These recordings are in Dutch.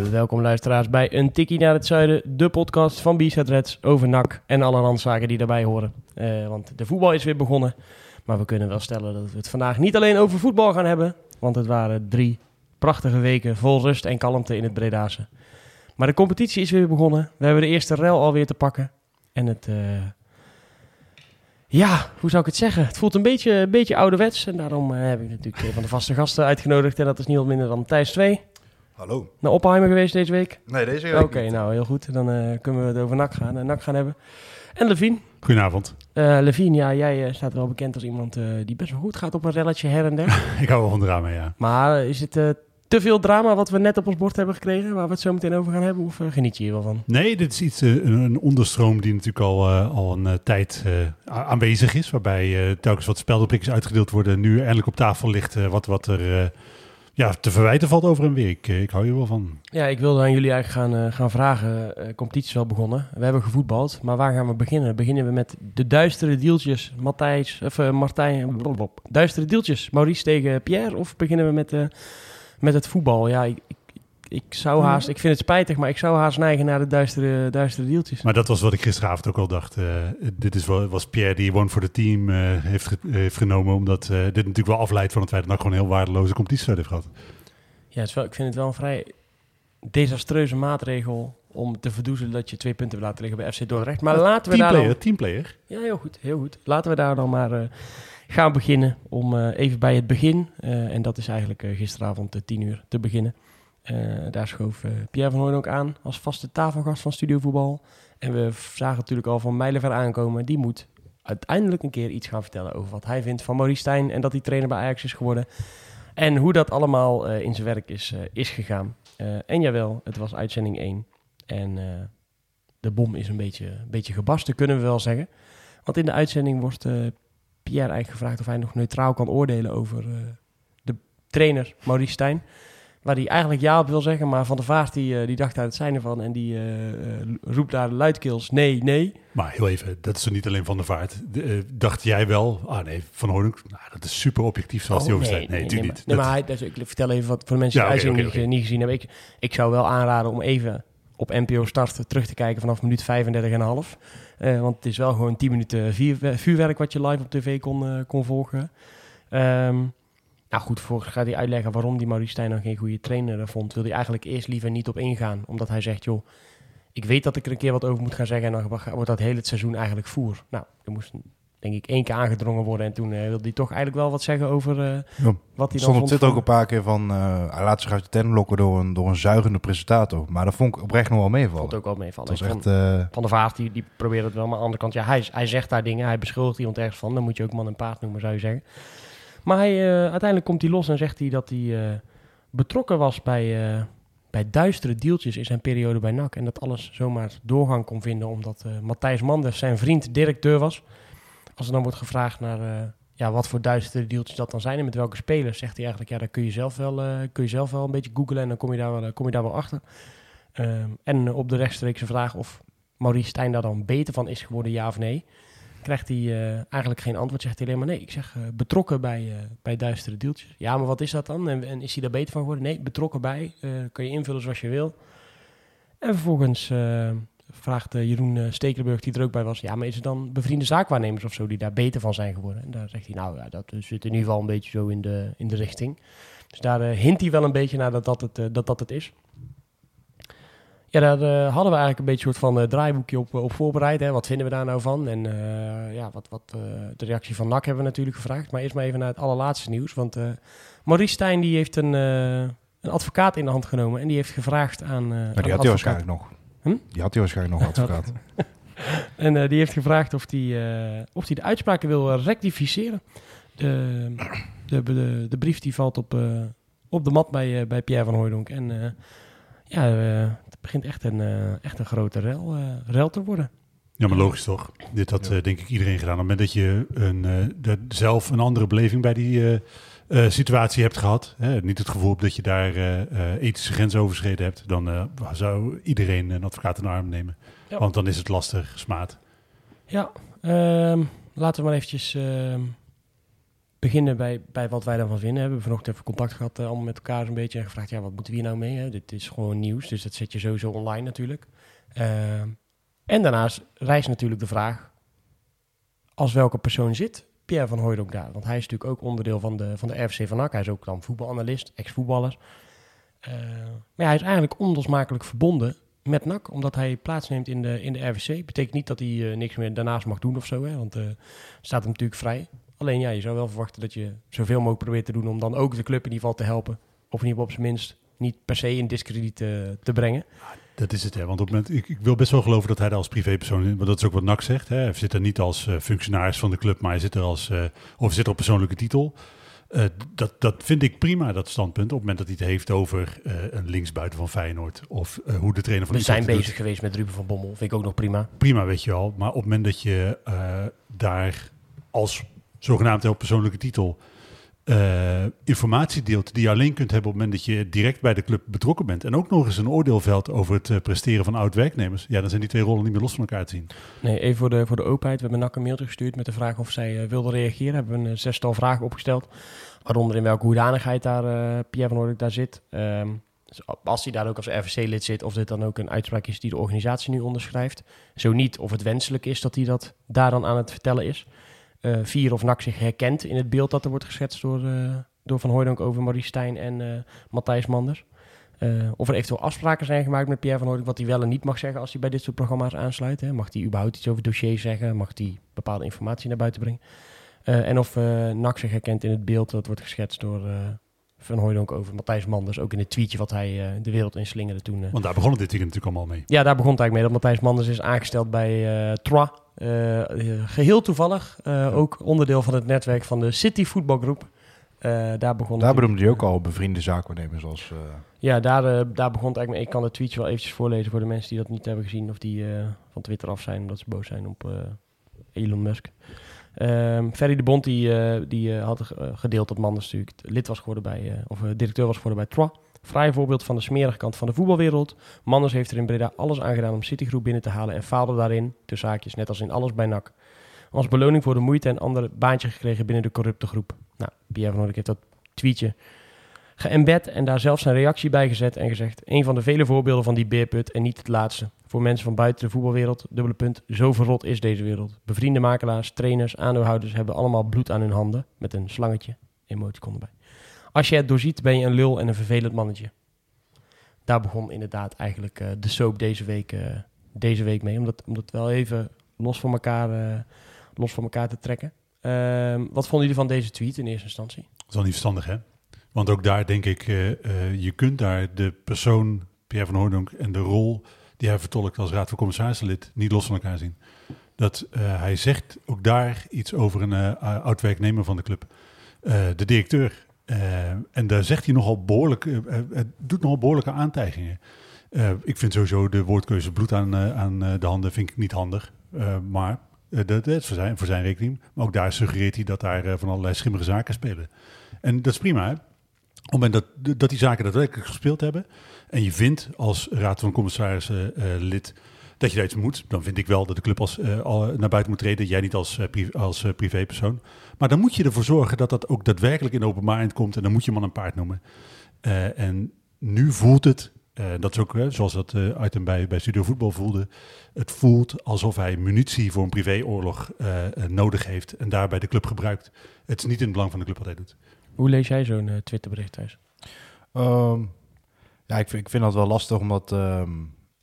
Welkom luisteraars bij Een Tikkie naar het Zuiden, de podcast van B-Set Reds over NAC en alle randzaken die daarbij horen. Uh, want de voetbal is weer begonnen, maar we kunnen wel stellen dat we het vandaag niet alleen over voetbal gaan hebben, want het waren drie prachtige weken vol rust en kalmte in het Bredaanse. Maar de competitie is weer begonnen, we hebben de eerste rel alweer te pakken en het... Uh, ja, hoe zou ik het zeggen? Het voelt een beetje, een beetje ouderwets. En daarom heb ik natuurlijk een van de vaste gasten uitgenodigd. En dat is niemand minder dan Thijs 2. Hallo. Naar Oppenheimer geweest deze week? Nee, deze week Oké, okay, nou heel goed. Dan uh, kunnen we het over NAC gaan, uh, NAC gaan hebben. En Levine. Goedenavond. Uh, Levine, ja, jij staat wel bekend als iemand die best wel goed gaat op een relletje her en der. ik hou wel van drama, ja. Maar is het te veel drama wat we net op ons bord hebben gekregen, waar we het zo meteen over gaan hebben? Of geniet je hier wel van? Nee, dit is iets, een, een onderstroom die natuurlijk al, al een tijd aanwezig is. Waarbij telkens wat speldenprikjes uitgedeeld worden. Nu eindelijk op tafel ligt wat, wat er ja, te verwijten valt over een week. Ik hou je wel van. Ja, ik wilde aan jullie eigenlijk gaan, uh, gaan vragen. Uh, competitie is wel begonnen. We hebben gevoetbald, maar waar gaan we beginnen? Beginnen we met de duistere deeltjes, Matthijs, of uh, Martijn, duistere deeltjes, Maurice tegen Pierre? Of beginnen we met, met het voetbal? Ja, ik, ik, zou haast, ik vind het spijtig, maar ik zou haast neigen naar de duistere, duistere deeltjes. Maar dat was wat ik gisteravond ook al dacht. dit is wel, was Pierre die One for the Team heeft, ge, heeft genomen, omdat dit natuurlijk wel afleidt van het feit dat nog gewoon een heel waardeloze competitie heeft gehad. Ja, het is wel, ik vind het wel een vrij desastreuze maatregel om te verdoezelen dat je twee punten wil laten liggen bij FC Dordrecht. Maar laten we daar dan... Teamplayer. Ja, heel goed, heel goed. Laten we daar dan maar uh, gaan beginnen om uh, even bij het begin, uh, en dat is eigenlijk gisteravond tien uur, te beginnen. Daar schoof Pierre van Hooyen ook aan als vaste tafelgast van Studio Voetbal. En we zagen natuurlijk al van mijlenver aankomen, die moet uiteindelijk een keer iets gaan vertellen over wat hij vindt van Maurice Stijn en dat hij trainer bij Ajax is geworden. En hoe dat allemaal uh, in zijn werk is, is gegaan. En jawel, het was uitzending 1. En de bom is een beetje, een beetje gebarsten, kunnen we wel zeggen. Want in de uitzending wordt Pierre eigenlijk gevraagd of hij nog neutraal kan oordelen over de trainer Maurice Stijn. Waar hij eigenlijk ja op wil zeggen, maar Van der Vaart die, die dacht daar het zijn ervan. En die roept daar luidkeels nee, nee. Maar heel even, dat is er niet alleen Van der Vaart. De, uh, dacht jij wel, ah nee, Van Hoornik, nou, dat is super objectief zoals oh, hij overstaat. Nee, nee, nee, natuurlijk nee, niet. Maar, nee, maar hij, dus, ik vertel even wat voor de mensen die ja, okay, okay, okay. niet gezien hebben. Ik, ik zou wel aanraden om even op NPO Start terug te kijken vanaf minuut 35,5. Uh, want het is wel gewoon 10 minuten vuurwerk wat je live op tv kon, kon volgen. Um, nou goed, voor gaat hij uitleggen waarom die Maurice Stijn dan geen goede trainer vond. Wil hij eigenlijk eerst liever niet op ingaan. Omdat hij zegt, joh, ik weet dat ik er een keer wat over moet gaan zeggen. En dan wordt dat hele seizoen eigenlijk voer. Nou, er moest denk ik één keer aangedrongen worden. En toen uh, wilde hij toch eigenlijk wel wat zeggen over uh, ja, wat hij dan vond. zit ook een paar keer van, uh, hij laat zich uit de tent lokken door een, door een zuigende presentator. Maar dat vond ik oprecht nog wel meevallen. Vond ook wel meevallen. Ik echt, van der Vaart, die, die probeert het wel. Maar aan de andere kant, ja, hij, hij zegt daar dingen. Hij beschuldigt iemand ergens van. Dan moet je ook man en paard noemen, zou je zeggen. Maar hij, uiteindelijk komt hij los en zegt hij dat hij betrokken was bij bij duistere deeltjes in zijn periode bij NAC. En dat alles zomaar doorgang kon vinden omdat Matthijs Manders zijn vriend directeur was. Als er dan wordt gevraagd naar ja, wat voor duistere deeltjes dat dan zijn en met welke spelers, zegt hij eigenlijk, ja, daar kun je zelf wel, kun je zelf wel een beetje googlen en dan kom je daar wel, kom je daar wel achter. en op de rechtstreekse vraag of Maurice Stijn daar dan beter van is geworden, ja of nee, krijgt hij uh, eigenlijk geen antwoord. Zegt hij alleen maar nee. Ik zeg uh, betrokken bij, uh, bij duistere deeltjes. Ja, maar wat is dat dan? En, en is hij daar beter van geworden? Nee, betrokken bij. kan je invullen zoals je wil. En vervolgens vraagt Jeroen Stekelenburg, die er ook bij was... ja, maar is het dan bevriende zaakwaarnemers of zo die daar beter van zijn geworden? En daar zegt hij, nou ja, dat zit in ieder geval een beetje zo in de, in de richting. Dus daar hint hij wel een beetje naar dat dat het, dat dat het is. Ja, daar uh, hadden we eigenlijk een beetje een soort van uh, draaiboekje op, op voorbereid. Hè. Wat vinden we daar nou van? En uh, ja, wat, wat de reactie van NAC hebben we natuurlijk gevraagd. Maar eerst maar even naar het allerlaatste nieuws. Want Maurice Stijn die heeft een, een advocaat in de hand genomen. En die heeft gevraagd aan. maar die had hij waarschijnlijk nog. Hm? Die had hij waarschijnlijk nog, advocaat. en die heeft gevraagd of hij of die de uitspraken wil rectificeren. De, de, de, de brief die valt op op de mat bij, eh, bij Pierre van Hooijdonk. En eh, ja, eh, begint echt een, eh, echt een grote rel, eh, rel te worden. Ja, maar logisch toch? Dit had eh, denk ik iedereen gedaan. Op het moment dat je een, eh, dat zelf een andere beleving bij die eh, eh, situatie hebt gehad, hè, niet het gevoel dat je daar eh, eh, ethische grenzen overschreden hebt, dan eh, zou iedereen een advocaat in de arm nemen. Ja. Want dan is het lastig, smaad. Ja, ehm, laten we maar eventjes ehm, beginnen bij, bij wat wij daarvan vinden. We hebben vanochtend even contact gehad eh, allemaal met elkaar een beetje en gevraagd, ja, wat moeten we hier nou mee? Hè? Dit is gewoon nieuws, dus dat zet je sowieso online natuurlijk. Ehm, en daarnaast rijst natuurlijk de vraag, als welke persoon zit Pierre van Hooijdonk daar? Want hij is natuurlijk ook onderdeel van de, van de RFC van NAC. Hij is ook dan voetbalanalist, ex-voetballer. Eh, maar hij is eigenlijk onlosmakelijk verbonden met NAC, omdat hij plaatsneemt in de, in de RVC. Betekent niet dat hij eh, niks meer daarnaast mag doen of zo, hè, want eh staat hem natuurlijk vrij. Alleen ja, je zou wel verwachten dat je zoveel mogelijk probeert te doen om dan ook de club in ieder geval te helpen. Of in ieder geval op zijn minst niet per se in discrediet eh, te brengen. Dat is het, hè. Want op het moment, ik, ik wil best wel geloven dat hij daar als privépersoon in, want dat is ook wat NAC zegt. Hè. Hij zit er niet als eh, functionaris van de club, maar hij zit er als, eh, of zit er op persoonlijke titel. Dat, dat vind ik prima, dat standpunt. Op het moment dat hij het heeft over eh, een linksbuiten van Feyenoord. Of hoe de trainer van We zijn bezig geweest met Ruben van Bommel, vind ik ook nog prima. Prima, weet je wel. Maar op het moment dat je daar als zogenaamd op persoonlijke titel eh, informatie deelt die je alleen kunt hebben op het moment dat je direct bij de club betrokken bent. En ook nog eens een oordeel velt over het eh, presteren van oud-werknemers. Ja, dan zijn die twee rollen niet meer los van elkaar te zien. Nee, even voor de, voor de openheid. We hebben NAC een mailtje gestuurd met de vraag of zij eh, wilde reageren. Hebben we een eh, zestal vragen opgesteld. Waaronder in welke hoedanigheid daar Pierre van Hooydonk daar zit. Ehm, dus als hij daar ook als RVC-lid zit, of dit dan ook een uitspraak is die de organisatie nu onderschrijft. Zo niet, of het wenselijk is dat hij dat daar dan aan het vertellen is. Eh, vier, of NAC zich herkent in het beeld dat er wordt geschetst door, eh, door Van Hooydonk over Maurice Stijn en eh, Matthijs Manders. Of er eventueel afspraken zijn gemaakt met Pierre van Hooydonk, wat hij wel en niet mag zeggen als hij bij dit soort programma's aansluit. Hè. Mag hij überhaupt iets over dossiers zeggen? Mag hij bepaalde informatie naar buiten brengen? En of NAC zich herkent in het beeld dat wordt geschetst door Van Hooydonk over Matthijs Manders. Ook in het tweetje wat hij de wereld in slingerde toen. Want daar begon het dit weekend natuurlijk allemaal mee. Ja, daar begon het eigenlijk mee. Dat Matthijs Manders is aangesteld bij Troyes. Eh, eh, geheel toevallig. eh, Ook onderdeel van het netwerk van de City Voetbalgroep. Eh daar begon Daar bedoelde hij ook al bevriende zaakwaarnemers als... Ja, daar, daar begon het eigenlijk mee. Ik kan het tweetje wel eventjes voorlezen voor de mensen die dat niet hebben gezien. Of die van Twitter af zijn omdat ze boos zijn op Elon Musk. Ehm Ferry de Bond die, die had gedeeld dat Manders natuurlijk lid was geworden bij, of directeur was geworden bij Troyes. Vrij voorbeeld van de smerige kant van de voetbalwereld. Manders heeft er in Breda alles aan gedaan om Citygroep binnen te halen en faalde daarin, tussen haakjes, net als in alles bij NAC. Als beloning voor de moeite en ander baantje gekregen binnen de corrupte groep. Nou, Pierre van heeft dat tweetje geëmbed en daar zelf zijn reactie bij gezet en gezegd... een van de vele voorbeelden van die beerput en niet het laatste. Voor mensen van buiten de voetbalwereld, dubbele punt, zo verrot is deze wereld. Bevriende makelaars, trainers, aandeelhouders hebben allemaal bloed aan hun handen... met een slangetje, emoticon erbij. Als je het doorziet, ben je een lul en een vervelend mannetje. Daar begon inderdaad eigenlijk eh, de soap deze week, eh, deze week mee. Om dat, om dat wel even los van elkaar, eh, los van elkaar te trekken. Ehm, wat vonden jullie van deze tweet in eerste instantie? Dat is wel niet verstandig, hè? Want ook daar denk ik, je kunt daar de persoon Pierre van Hooydonk en de rol die hij vertolkt als raad van commissarissen niet los van elkaar zien. Dat hij zegt ook daar iets over een eh, oud-werknemer van de club, de directeur. Eh, en daar zegt hij nogal behoorlijk, eh, eh, doet nogal behoorlijke aantijgingen. Ik vind sowieso de woordkeuze bloed aan, aan de handen vind ik niet handig. Maar dat, is voor zijn, voor zijn rekening. Maar ook daar suggereert hij dat daar van allerlei schimmige zaken spelen. En dat is prima. Hè? Op het moment dat, dat die zaken daadwerkelijk gespeeld hebben. en je vindt als raad van commissarissen lid. Dat je daar iets moet. dan vind ik wel dat de club als, eh, al naar buiten moet treden. Jij niet als, eh, pri- als eh, privépersoon. Maar dan moet je ervoor zorgen dat dat ook daadwerkelijk in openbaarheid komt. en dan moet je man een paard noemen. Eh, en nu voelt het. eh, dat is ook zoals dat eh, item bij, bij Studio Voetbal voelde. Het voelt alsof hij munitie voor een privéoorlog nodig heeft. en daarbij de club gebruikt. Het is niet in het belang van de club wat hij doet. Hoe lees jij zo'n Twitterbericht thuis? Ehm, ja, ik vind, ik vind dat wel lastig, omdat ehm,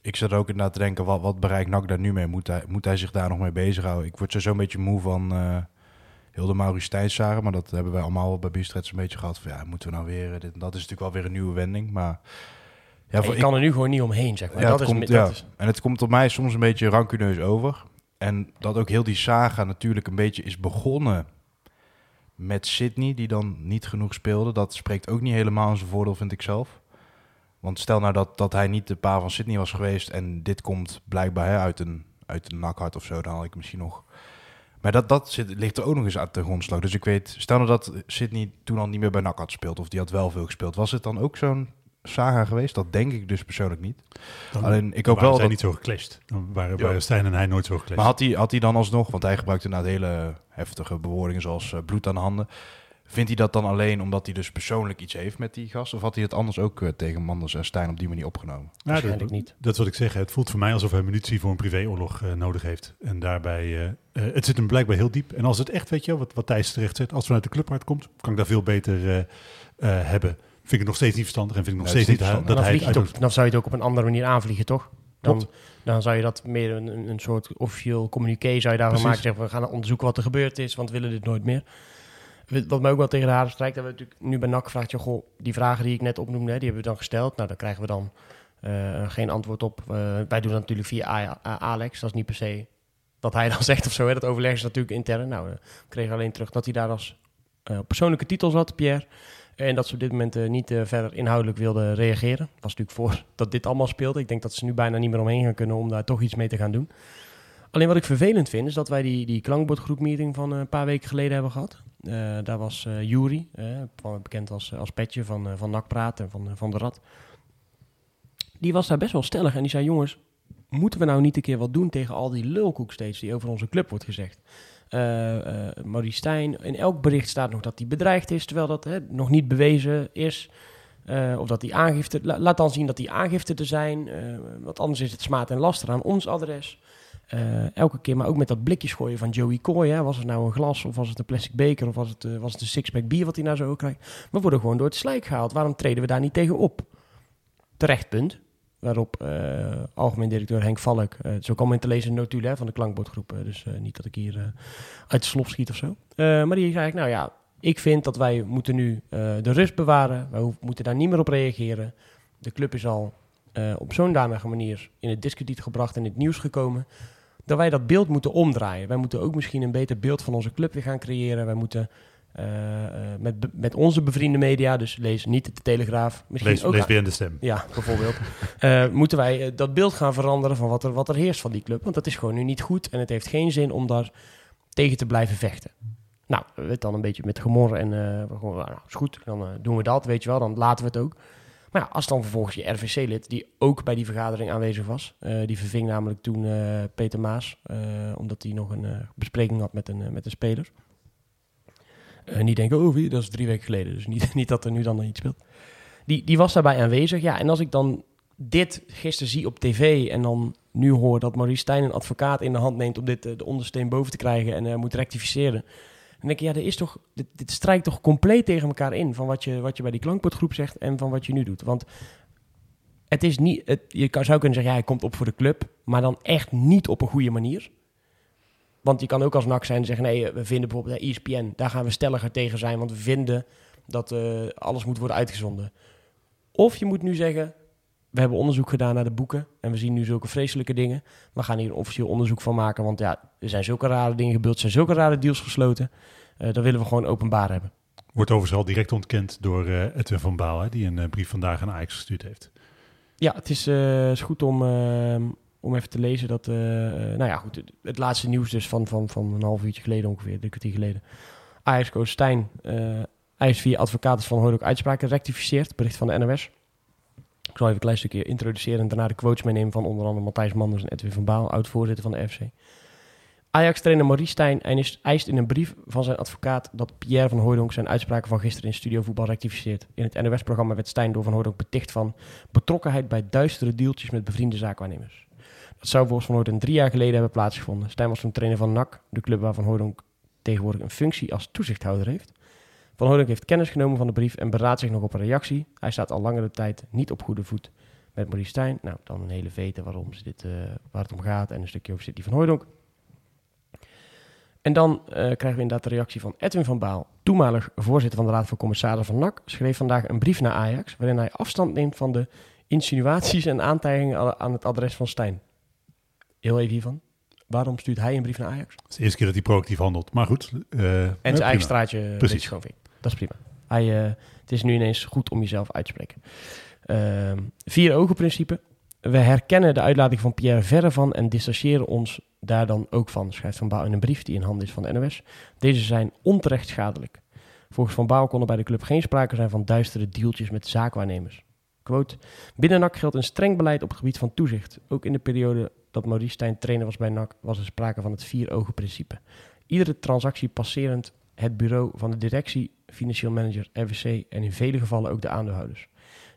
ik er ook inderdaad te denken, wat, wat bereikt NAC daar nu mee? Moet hij, moet hij zich daar nog mee bezighouden? Ik word zo een beetje moe van eh heel de maar dat hebben wij allemaal bij Biestrets een beetje gehad. Van, ja, moeten we nou weer, dit, en dat is natuurlijk wel weer een nieuwe wending, maar... Ja, voor- ik- kan er nu gewoon niet omheen, zeg maar. Ja, dat het is, komt- dat ja. is, En het komt op mij soms een beetje rancuneus over. En dat ook heel die saga natuurlijk een beetje is begonnen met Sydney, die dan niet genoeg speelde. Dat spreekt ook niet helemaal in zijn voordeel, vind ik zelf. Want stel nou dat, dat hij niet de pa van Sydney was geweest en dit komt blijkbaar hè, uit, een, uit een nakhart of zo, dan had ik misschien nog... Maar dat, dat zit, ligt er ook nog eens uit de grondslag. Dus ik weet, stel nou dat Sydney toen al niet meer bij NAC had gespeeld, of die had wel veel gespeeld. Was het dan ook zo'n saga geweest? Dat denk ik dus persoonlijk niet. Dan, Alleen, ik hoop wel dat... niet zo geclashed. Dan waren, waren Stijn en hij nooit zo geclashed. Maar had hij, had hij dan alsnog, want hij gebruikte inderdaad hele heftige bewoordingen zoals eh, bloed aan de handen. Vindt hij dat dan alleen omdat hij dus persoonlijk iets heeft met die gast? Of had hij het anders ook eh, tegen Manders en Stijn op die manier opgenomen? Ja, Waarschijnlijk dat, niet. Dat is wat ik zeg. Het voelt voor mij alsof hij munitie voor een privéoorlog eh, nodig heeft. En daarbij, eh, het zit hem blijkbaar heel diep. En als het echt, weet je, wat, wat Thijs terecht zet, als het vanuit de clubhart komt, kan ik daar veel beter eh, eh, hebben. Vind ik het nog steeds niet verstandig en vind ik nog steeds niet niet dat dan, hij het op- dan zou je het ook op een andere manier aanvliegen, toch? Dan, Klopt. dan zou je dat meer een, een- een soort officieel communiqué zou je daarvan Precies. maken. Zeggen, we gaan onderzoeken wat er gebeurd is, want we willen dit nooit meer. Wat mij ook wel tegen de haren strijkt, hebben we natuurlijk nu bij NAC gevraagd, joh, goh, die vragen die ik net opnoemde, die hebben we dan gesteld. Nou, daar krijgen we dan eh, geen antwoord op. Eh, wij doen dat natuurlijk via Alex, dat is niet per se wat hij dan zegt of zo. Hè. Dat overleg is natuurlijk intern. Nou, we kregen alleen terug dat hij daar als eh, persoonlijke titel zat, Pierre. En dat ze op dit moment niet verder inhoudelijk wilden reageren. Dat was natuurlijk voor dat dit allemaal speelde. Ik denk dat ze nu bijna niet meer omheen gaan kunnen om daar toch iets mee te gaan doen. Alleen wat ik vervelend vind, is dat wij die, die klankbordgroepmeeting van eh, een paar weken geleden hebben gehad. Eh, daar was eh Jury, bekend als, als Petje van, van NAC Praat en van, van de Rad. Die was daar best wel stellig en die zei, jongens, moeten we nou niet een keer wat doen tegen al die lulkoek steeds die over onze club wordt gezegd? Maurice Stijn, in elk bericht staat nog dat hij bedreigd is, terwijl dat nog niet bewezen is. Of dat die aangifte, la- laat dan zien dat die aangifte er zijn. want anders is het smaad en laster aan ons adres. Eh, elke keer, maar ook met dat blikjes gooien van Joey Coy. Hè. Was het nou een glas of was het een plastic beker of was het, eh, was het een sixpack bier wat hij nou zo krijgt? We worden gewoon door het slijk gehaald. Waarom treden we daar niet tegen op? Terecht punt. Waarop eh, algemeen directeur Henk Valk, zo kwam in te lezen notulen hè, van de klankbordgroep. dus niet dat ik hier uit de slof schiet of zo. Maar die zei eigenlijk, nou ja, ik vind dat wij moeten nu de rust bewaren. Wij moeten daar niet meer op reageren. De club is al op zo'n danige manier in het discrediet gebracht en in het nieuws gekomen. Dat wij dat beeld moeten omdraaien. Wij moeten ook misschien een beter beeld van onze club weer gaan creëren. Wij moeten eh, eh, met, met onze bevriende media, dus lees niet de Telegraaf. Misschien Lees, ook lees weer in de stem. ja, bijvoorbeeld. Eh, moeten wij dat beeld gaan veranderen van wat er, wat er heerst van die club. Want dat is gewoon nu niet goed. En het heeft geen zin om daar tegen te blijven vechten. Nou, we het dan een beetje met gemor en gewoon, nou, is goed, dan doen we dat, weet je wel. Dan laten we het ook. Maar ja, als dan vervolgens je RVC-lid, die ook bij die vergadering aanwezig was, eh, die verving namelijk toen eh, Peter Maas, eh, omdat hij nog een bespreking had met een, met een speler. Niet denken, oh, wie, dat is drie weken geleden. Dus niet, niet dat er nu dan nog iets speelt. Die, die was daarbij aanwezig. Ja, en als ik dan dit gisteren zie op tv en dan nu hoor dat Maurice Stijn een advocaat in de hand neemt om dit de ondersteen boven te krijgen en moet rectificeren. Dan denk ja, dit, is toch, dit, strijkt toch compleet tegen elkaar in van wat je, wat je bij die klankbordgroep zegt en van wat je nu doet. Want het is niet, het, je zou kunnen zeggen, ja, hij komt op voor de club, maar dan echt niet op een goede manier. Want je kan ook als NAC zijn en zeggen, nee, we vinden bijvoorbeeld bij ESPN, daar gaan we stelliger tegen zijn, want we vinden dat eh, alles moet worden uitgezonden. Of je moet nu zeggen, we hebben onderzoek gedaan naar de boeken en we zien nu zulke vreselijke dingen. We gaan hier een officieel onderzoek van maken, want ja, er zijn zulke rare dingen gebeurd, er zijn zulke rare deals gesloten. Eh dat willen we gewoon openbaar hebben. Wordt overigens al direct ontkend door eh, Edwin van Baal, hè, die een eh, brief vandaag aan Ajax gestuurd heeft. Ja, het is, is goed om, eh, om even te lezen dat, nou ja, goed, het, het laatste nieuws dus van, van, van een half uurtje geleden ongeveer, drie kwartier geleden. Ajax-coach Stijn eist via advocaten van Hooydonk uitspraken rectificeert, bericht van de NOS. Ik zal even een klein stukje introduceren en daarna de quotes meenemen van onder andere Matthijs Manders en Edwin van Baal, oud-voorzitter van de FC. Ajax-trainer Maurice Stijn eist- in een brief van zijn advocaat dat Pierre van Hooydonk zijn uitspraken van gisteren in Studio Voetbal rectificeert. In het NOS-programma werd Stijn door Van Hooydonk beticht van betrokkenheid bij duistere deeltjes met bevriende zaakwaarnemers. Dat zou volgens Van Hooydonk drie jaar geleden hebben plaatsgevonden. Stijn was toen trainer van NAC, de club waar Van Hooydonk tegenwoordig een functie als toezichthouder heeft. Van Hooydonk heeft kennis genomen van de brief en beraadt zich nog op een reactie. Hij staat al langere tijd niet op goede voet met Maurice Stijn. Nou, dan een hele vete waarom ze dit, eh, waar het om gaat en een stukje over City van Hooydonk. En dan eh, krijgen we inderdaad de reactie van Edwin van Baal, toenmalig voorzitter van de Raad van Commissarissen van NAC, schreef vandaag een brief naar Ajax, waarin hij afstand neemt van de insinuaties en aantijgingen aan- het adres van Stijn. Heel even hiervan. Waarom stuurt hij een brief naar Ajax? Het is de eerste keer dat hij proactief handelt. Maar goed. eh, En zijn eigen straatje Precies. Dat is prima. Hij, eh, het is nu ineens goed om jezelf uit te spreken. Ehm, vier ogen principe. We herkennen de uitlating van Pierre verre van en distancieren ons daar dan ook van, schrijft Van Baal in een brief die in handen is van de NOS. Deze zijn onterecht schadelijk. Volgens Van Baal kon er bij de club geen sprake zijn van duistere dealtjes met zaakwaarnemers. Quote, binnen NAC geldt een streng beleid op het gebied van toezicht. Ook in de periode dat Maurice Stijn trainer was bij NAC was er sprake van het vier ogen principe. Iedere transactie passerend het bureau van de directie, financieel manager, RWC en in vele gevallen ook de aandeelhouders.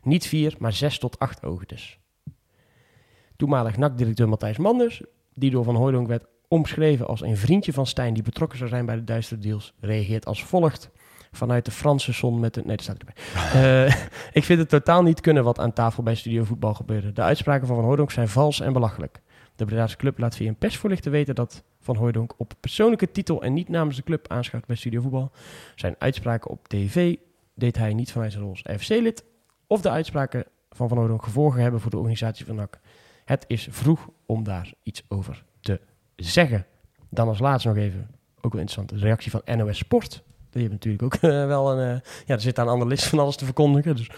Niet vier, maar zes tot acht ogen dus. Toenmalig NAC-directeur Matthijs Manders, die door Van Hooydonk werd omschreven als een vriendje van Stijn die betrokken zou zijn bij de duistere deals, reageert als volgt. Vanuit de Franse zon met de... Nee, dat staat erbij. Eh, ik vind het totaal niet kunnen wat aan tafel bij Studio Voetbal gebeurde. De uitspraken van Van Hooydonk zijn vals en belachelijk. De Bredaarse club laat via een persvoorlichter weten dat Van Hooydonk op persoonlijke titel en niet namens de club aanschuift bij Studio Voetbal. Zijn uitspraken op tv deed hij niet vanuit zijn rol als FC-lid of de uitspraken van Van Hooydonk gevolgen hebben voor de organisatie van NAC. Het is vroeg om daar iets over te zeggen. Dan als laatste nog even, ook wel interessant, de reactie van NOS Sport. Die hebben natuurlijk ook eh, wel een... eh, ja, er zit aan een analist van alles te verkondigen. Dus.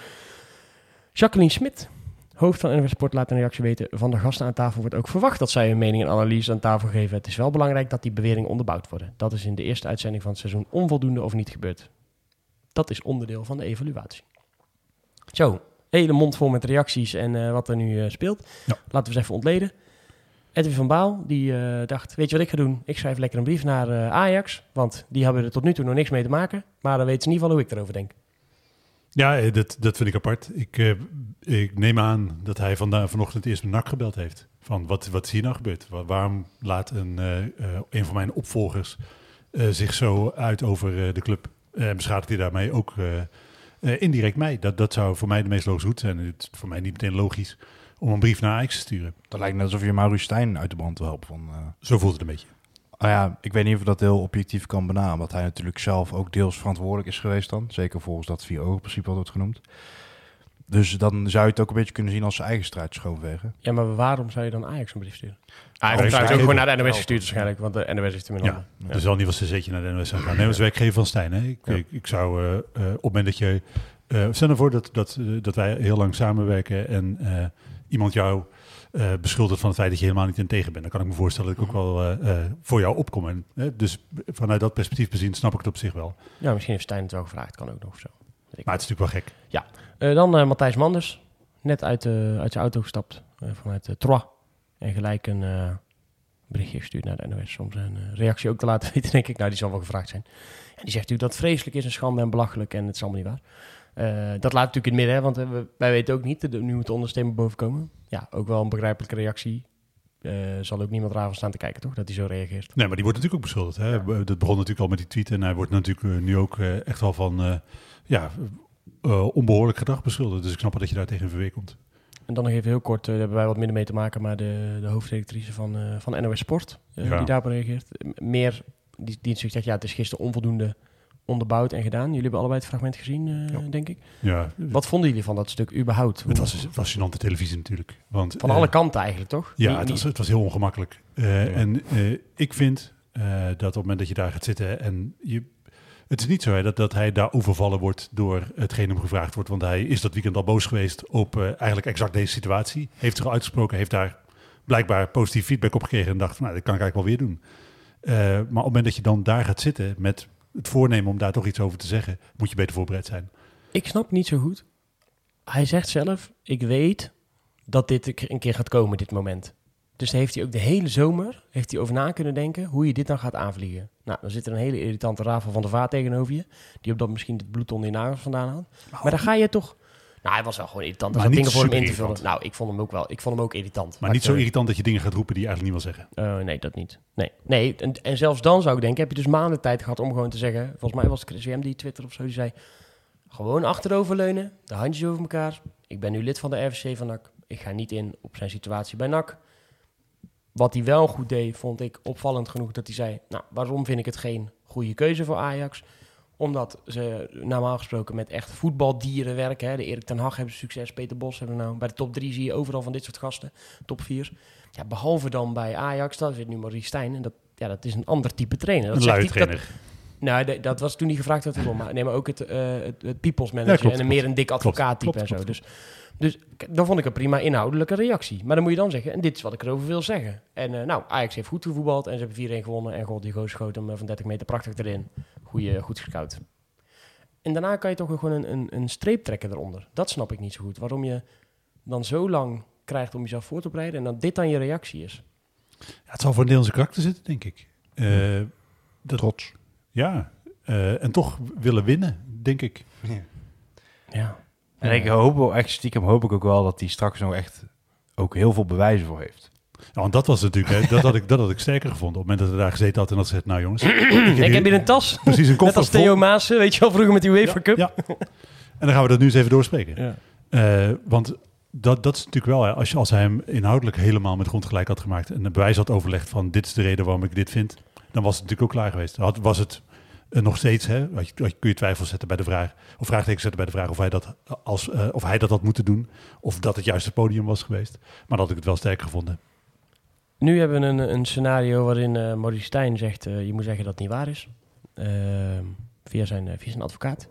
Jacqueline Smit, hoofd van NOS Sport, laat een reactie weten. Van de gasten aan tafel wordt ook verwacht dat zij hun mening en analyse aan tafel geven. Het is wel belangrijk dat die beweringen onderbouwd worden. Dat is in de eerste uitzending van het seizoen onvoldoende of niet gebeurd. Dat is onderdeel van de evaluatie. Zo, hele mond vol met reacties en eh, wat er nu eh, speelt. Ja. Laten we eens even ontleden. Edwin van Baal, die eh, dacht, weet je wat ik ga doen? Ik schrijf lekker een brief naar Ajax, want die hebben er tot nu toe nog niks mee te maken. Maar dan weten ze in ieder geval hoe ik erover denk. Ja, eh, dat, dat vind ik apart. Ik, eh, ik neem aan dat hij vanda- vanochtend eerst met NAC gebeld heeft. Van wat, wat is hier nou gebeurd? Wa- waarom laat een, eh, een van mijn opvolgers zich zo uit over de club? En beschadigt hij daarmee ook indirect mij? Dat, dat zou voor mij de meest logische route zijn. Het is voor mij niet meteen logisch om een brief naar Ajax te sturen. Dat lijkt net alsof je Maurice Stijn uit de brand wil helpen. Van, Zo voelt het een beetje. Nou ja, ik weet niet of ik dat heel objectief kan benamen. Omdat hij natuurlijk zelf ook deels verantwoordelijk is geweest dan. Zeker volgens dat vier ogen principe wat wordt genoemd. Dus dan zou je het ook een beetje kunnen zien als zijn eigen strijd schoonvegen. Ja, maar waarom zou je dan Ajax een brief sturen? Ajax heeft trouwens ook gewoon naar de NOS gestuurd waarschijnlijk, want de NOS heeft hem in Ja, handen. Ja. dus al niet was een zetje naar de NOS aan gaan. Nee, als werkgever van Stijn. Hè. Ik, Ja. ik, ik zou eh, eh, op het moment dat je... eh stel ervoor dat, dat, dat wij heel lang samenwerken en eh, iemand jou eh, beschuldigt van het feit dat je helemaal niet in tegen bent. Dan kan ik me voorstellen dat ik ook wel eh, eh, voor jou opkom. En, hè, dus vanuit dat perspectief bezien snap ik het op zich wel. Ja, misschien heeft Stijn het wel gevraagd, kan ook nog of zo. Maar het is natuurlijk wel gek. Eh, dan Matthijs Manders, net uit, uit zijn auto gestapt vanuit Troyes. En gelijk een berichtje gestuurd naar de NOS om zijn reactie ook te laten weten, denk ik. Nou, die zal wel gevraagd zijn. En die zegt natuurlijk dat het vreselijk is, een schande en belachelijk en het is allemaal niet waar. Eh, dat laat natuurlijk in het midden, hè, want eh, we- wij weten ook niet, de- nu moet de ondersteuning boven komen. Ja, ook wel een begrijpelijke reactie. Eh, zal ook niemand raar van staan te kijken, toch? Dat hij zo reageert. Nee, maar die wordt natuurlijk ook beschuldigd. Hè. Dat begon natuurlijk al met die tweet. En hij wordt natuurlijk nu ook echt wel van ja, eh, onbehoorlijk gedrag beschuldigd. Dus ik snap wel dat je daar tegen verweer komt. En dan nog even heel kort, daar hebben wij wat minder mee te maken, maar de, de hoofdredactrice van, van NOS Sport, Ja. die daarop reageert. Meer, die, die zegt, ja, het is gisteren onvoldoende onderbouwd en gedaan. Jullie hebben allebei het fragment gezien, eh, Ja. denk ik. Ja, Wat vonden jullie van dat stuk überhaupt? het Hoe- was, het was gênante televisie natuurlijk. Want, van eh, alle kanten eigenlijk, toch? Ja, Niet- het was, het was heel ongemakkelijk. Eh, En eh, ik vind eh, dat op het moment dat je daar gaat zitten en je... Het is niet zo hè, dat, dat hij daar overvallen wordt door hetgeen hem gevraagd wordt. Want hij is dat weekend al boos geweest op eh, eigenlijk exact deze situatie. Heeft zich al uitgesproken, heeft daar blijkbaar positief feedback op gekregen. En dacht, van, nou, dat kan ik eigenlijk wel weer doen. Eh, maar op het moment dat je dan daar gaat zitten met het voornemen om daar toch iets over te zeggen, moet je beter voorbereid zijn. Ik snap niet zo goed. Hij zegt zelf, ik weet dat dit een keer gaat komen, dit moment. Dus heeft hij ook de hele zomer heeft hij over na kunnen denken hoe je dit dan gaat aanvliegen. Nou, dan zit er een hele irritante Rafael van der Vaart tegenover je. Die op dat misschien het bloed onder je nagels vandaan haalt. Maar dan ga je toch... Nou, hij was wel gewoon irritant. Maar dingen voor hem in te vullen. Nou, ik vond hem ook wel, ik vond hem ook irritant. Maar niet zo ik, irritant dat je dingen gaat roepen die je eigenlijk niet wil zeggen. eh, nee, dat niet. Nee, nee en, en zelfs dan zou ik denken, heb je dus maanden tijd gehad om gewoon te zeggen... Volgens mij was het Chris WM die Twitter of zo, die zei... Gewoon achteroverleunen, de handjes over elkaar. Ik ben nu lid van de RVC van NAC. Ik ga niet in op zijn situatie bij NAC. Wat hij wel goed deed, vond ik opvallend genoeg dat hij zei... Nou, waarom vind ik het geen goede keuze voor Ajax? Omdat ze normaal gesproken met echt voetbaldieren werken. Hè. De Erik ten Hag hebben succes, Peter Bos hebben nou. Bij de top 3 zie je overal van dit soort gasten. Top 4. Ja, behalve dan bij Ajax, daar zit nu Maurice Stijn. En dat, ja, dat is een ander type trainer. Dat zegt hij- dat- nou, dat was toen hij gevraagd werd waarom. Maar nee, maar ook het, eh het, het people's Ja, manager klopt, en een meer een dik advocaat type Klopt, en zo. Dus, dus dan vond ik een prima inhoudelijke reactie. Maar dan moet je dan zeggen, en dit is wat ik erover wil zeggen. En eh, nou, Ajax heeft goed gevoetbald en ze hebben 4-1 gewonnen. En God, die goos schoot hem eh, van 30 meter prachtig erin. Goeie, goed gescout. En daarna kan je toch gewoon een, een, een streep trekken eronder. Dat snap ik niet zo goed. Waarom je dan zo lang krijgt om jezelf voor te bereiden en dan dit dan je reactie is. Ja, het zal voor een deel in zijn karakter zitten, denk ik. Eh, dat, Trots. ja, eh, en toch willen winnen, denk ik. Ja. En ik hoop wel echt stiekem hoop ik ook wel dat hij straks nog echt ook heel veel bewijzen voor heeft. Ja, want dat was natuurlijk, hè, dat, had ik, dat had ik sterker gevonden. Op het moment dat hij daar gezeten had en dat ze zegt, nou jongens, ik Ik heb hier een tas. precies een Net koffer als Theo Maassen, weet je wel, vroeger met die UEFA Cup. Ja. En dan gaan we dat nu eens even doorspreken. Eh, want dat, dat is natuurlijk wel, hè, als, je, als hij hem inhoudelijk helemaal met grond gelijk had gemaakt en een bewijs had overlegd van dit is de reden waarom ik dit vind, dan was het natuurlijk ook klaar geweest. Had, was het eh, nog steeds, hè, had je, had je- kun je twijfel zetten bij de vraag, of vraagteken zetten bij de vraag of hij dat, als, eh, of hij dat had moeten doen, of dat het juiste podium was geweest. Maar dan had ik het wel sterk gevonden. Nu hebben we een, een scenario waarin eh Maurice Stijn zegt... eh, je moet zeggen dat het niet waar is. Ehm, via, zijn, eh, via zijn advocaat.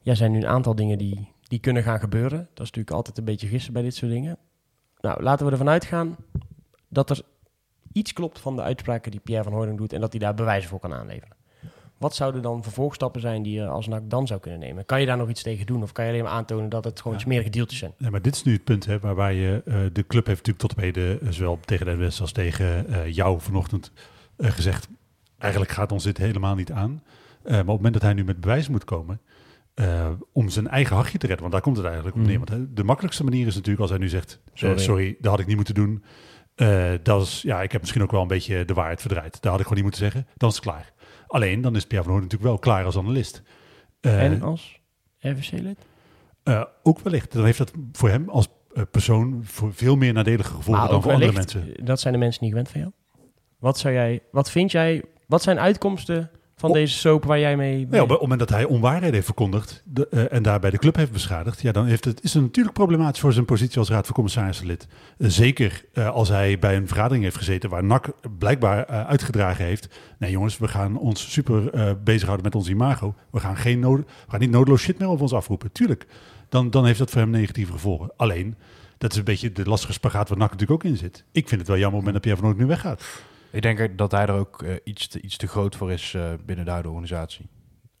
Ja, zijn nu een aantal dingen die, die kunnen gaan gebeuren. Dat is natuurlijk altijd een beetje gissen bij dit soort dingen. Nou, laten we ervan uitgaan dat er iets klopt van de uitspraken die Pierre van Hooydonk doet... en dat hij daar bewijzen voor kan aanleveren. Wat zouden dan vervolgstappen zijn die je als NAC dan zou kunnen nemen? Kan je daar nog iets tegen doen? Of kan je alleen maar aantonen dat het gewoon Ja. smerige deeltjes zijn? Nee, maar dit is nu het punt hè, waarbij je, eh, de club heeft natuurlijk tot op heden, eh, zowel tegen de NWS als tegen eh, jou vanochtend, gezegd, eigenlijk gaat ons dit helemaal niet aan. Maar op het moment dat hij nu met bewijs moet komen, om zijn eigen hachje te redden, want daar komt het eigenlijk op neer. Mhm. Want hè, de makkelijkste manier is natuurlijk als hij nu zegt, Sorry. sorry, dat had ik niet moeten doen. Dat is, ja, ik heb misschien ook wel een beetje de waarheid verdraaid. Dat had ik gewoon niet moeten zeggen. Dan is het klaar. Alleen, dan is Pierre van Hoorn natuurlijk wel klaar als analist. Eh, en als RVC-lid? eh, ook wellicht. Dan heeft dat voor hem als eh, persoon voor veel meer nadelige gevolgen Maar dan voor andere mensen. Dat zijn de mensen niet gewend van jou. Wat zou jij, wat vind jij, wat zijn uitkomsten van Op- deze soap waar jij mee... Ja, op het moment dat hij onwaarheden heeft verkondigd de, eh, en daarbij de club heeft beschadigd, ja, dan heeft het, is het natuurlijk problematisch voor zijn positie als raad van commissarissen-lid. Eh, zeker eh, als hij bij een vergadering heeft gezeten waar NAC blijkbaar uitgedragen heeft. Nee jongens, we gaan ons super bezighouden met ons imago. We gaan, geen nood, we gaan niet nodeloos shit meer over ons afroepen. Tuurlijk, dan, dan heeft dat voor hem negatieve gevolgen. Alleen, dat is een beetje de lastige spagaat waar NAC natuurlijk ook in zit. Ik vind het wel jammer op het moment dat Pierre van Noord nu weggaat. Ik denk dat hij er ook eh, iets, te, iets te groot voor is eh, binnen de huidige organisatie.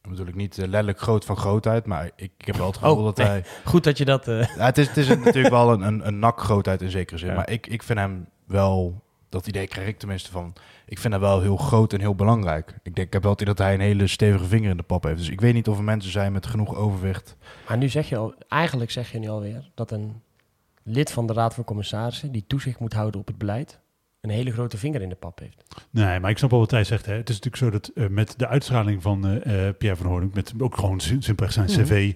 Natuurlijk niet eh, letterlijk groot van grootheid, maar ik, ik heb wel het gevoel Oh, dat nee. hij... Goed dat je dat... Ja, het, is, het is natuurlijk wel een, een, een nak-grootheid in zekere zin. Ja. Maar ik, ik vind hem wel, dat idee krijg ik tenminste van, ik vind hem wel heel groot en heel belangrijk. Ik denk, ik heb wel het idee dat hij een hele stevige vinger in de pap heeft. Dus ik weet niet of er mensen zijn met genoeg overwicht. maar nu zeg je al, eigenlijk zeg je nu alweer dat een lid van de Raad van Commissarissen die toezicht moet houden op het beleid, een hele grote vinger in de pap heeft. Nee, maar ik snap wel wat hij zegt. Hè. Het is natuurlijk zo dat eh, met de uitstraling van eh, eh, Pierre van Hoorn, met ook gewoon sim- simpelweg zijn Mhm. cv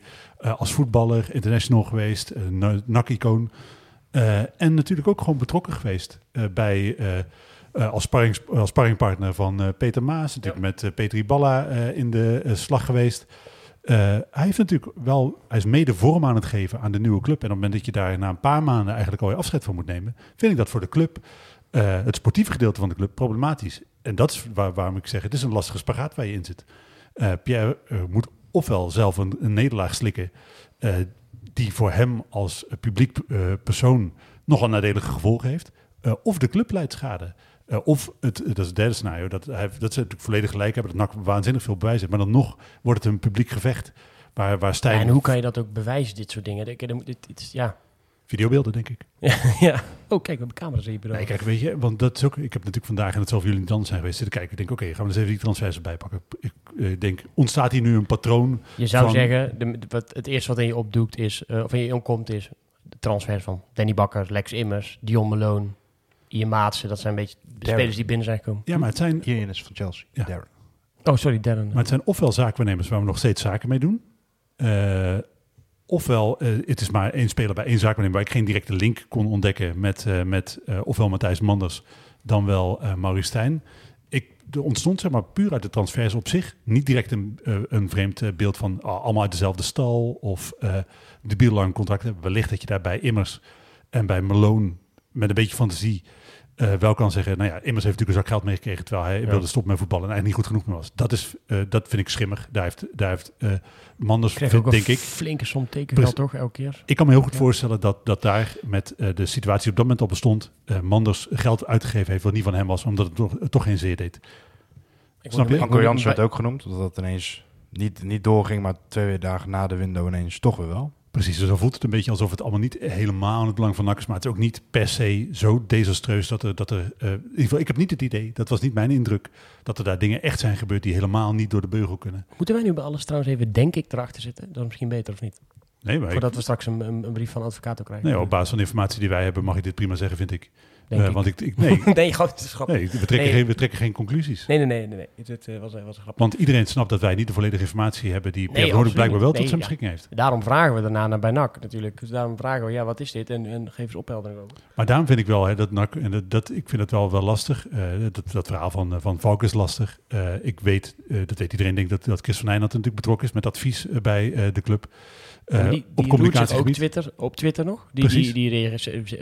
als voetballer, international geweest, een NAC-icoon. en natuurlijk ook gewoon betrokken geweest bij, als, sparrings, als sparringpartner van Peter Maas. Natuurlijk met Petri Balla in de slag geweest. Hij heeft natuurlijk wel, hij is mede vorm aan het geven aan de nieuwe club. En op het moment dat je daar na een paar maanden eigenlijk alweer afscheid van moet nemen, vind ik dat voor de club, eh, het sportieve gedeelte van de club, problematisch. En dat is waar, waarom ik zeg, het is een lastige spagaat waar je in zit. Eh, Pierre eh, moet ofwel zelf een, nederlaag slikken, die voor hem als publiek persoon nogal nadelige gevolgen heeft, of de club leidt schade. Of het, dat is het derde scenario, dat, hij, dat ze natuurlijk volledig gelijk hebben, dat NAC waanzinnig veel bewijs heeft, maar dan nog wordt het een publiek gevecht waar, waar Stijn... en hoe kan je dat ook bewijzen, dit soort dingen? Ik- dit- ja. Videobeelden, denk ik. ja. Oh, kijk, we hebben camera's in je bureau. Nee, kijk, weet je, want dat is ook. Ik heb natuurlijk vandaag, en het zal voor jullie anders zijn geweest, zitten kijken. Ik denk, oké, gaan we eens even die transfers erbij pakken. Ik eh, denk, ontstaat hier nu een patroon? Je zou van- zeggen, de, wat, het eerste wat in je opdoekt is, eh, of in je omkomt is, de transfers van Danny Bakker, Lex Immers, Dion Malone, Ian Maatsen. Dat zijn een beetje de Darren. spelers die binnen zijn gekomen. Ja, maar het zijn, Hierin is van Chelsea. Ja. Darren. Oh, sorry, Darren. maar het zijn ofwel zaakwaarnemers waar we nog steeds zaken mee doen. eh, ofwel, eh, het is maar één speler bij één zaakwaarnemer waar ik geen directe link kon ontdekken met, eh, met eh, ofwel Matthijs Manders dan wel Maurice Stijn. ik, er ontstond zeg maar puur uit de transfers op zich niet direct een, een vreemd beeld van ah, allemaal uit dezelfde stal of de lang contract hebben. Wellicht dat je daarbij Immers en bij Malone met een beetje fantasie eh, wel kan zeggen, nou ja, Immers heeft natuurlijk een zak geld meegekregen terwijl hij Ja. wilde stoppen met voetballen en eigenlijk niet goed genoeg meer was. Dat, is, eh, dat vind ik schimmig. Daar heeft, daar heeft eh, Manders, Krijg vind- ook een denk ik, flinke som tekengeld toch, elke keer? ik kan me heel goed Ja. voorstellen dat, dat daar met eh, de situatie op dat moment al bestond, eh, Manders geld uitgegeven heeft wat niet van hem was, omdat het toch, geen zeer deed. Ik Snap je? Anko Jans werd ook genoemd, dat dat ineens niet, niet doorging, maar twee dagen na de window ineens toch weer wel. Precies, dus dan voelt het een beetje alsof het allemaal niet helemaal in het belang van NAC is, maar het is ook niet per se zo desastreus dat er, dat er eh, in ieder geval, ik heb niet het idee, dat was niet mijn indruk, dat er daar dingen echt zijn gebeurd die helemaal niet door de beugel kunnen. Moeten wij nu bij alles trouwens even, denk ik, erachter zitten? Dat is misschien beter of niet? Nee, maar ik- Voordat we straks een, een, een brief van advocaat ook krijgen. nee, op basis van de informatie die wij hebben mag ik dit prima zeggen, vind ik. Denk Eh, ik. Want ik, ik nee, nee, grote schat. Nee, nee, we trekken, Nee. Geen, we trekken geen conclusies. nee, nee. nee, nee. Het, het, eh, was, was een grap. Want iedereen snapt dat wij niet de volledige informatie hebben die Nee, Pierre blijkbaar wel tot zijn Nee, beschikking heeft. Daarom vragen we daarna naar bij NAC natuurlijk. Dus daarom vragen we, ja, wat is dit? En, en geef eens opheldering over. Maar daarom vind ik wel hè, dat NAC, en dat, dat, ik vind het wel, wel lastig. eh, dat, dat verhaal van, eh, van Valk is lastig. Eh, ik weet, eh, dat weet iedereen, denk dat, dat Chris van Nijland natuurlijk betrokken is met advies eh, bij eh, de club. Eh, die, op die zich ook. Twitter, op Twitter nog. Die, Precies. die, die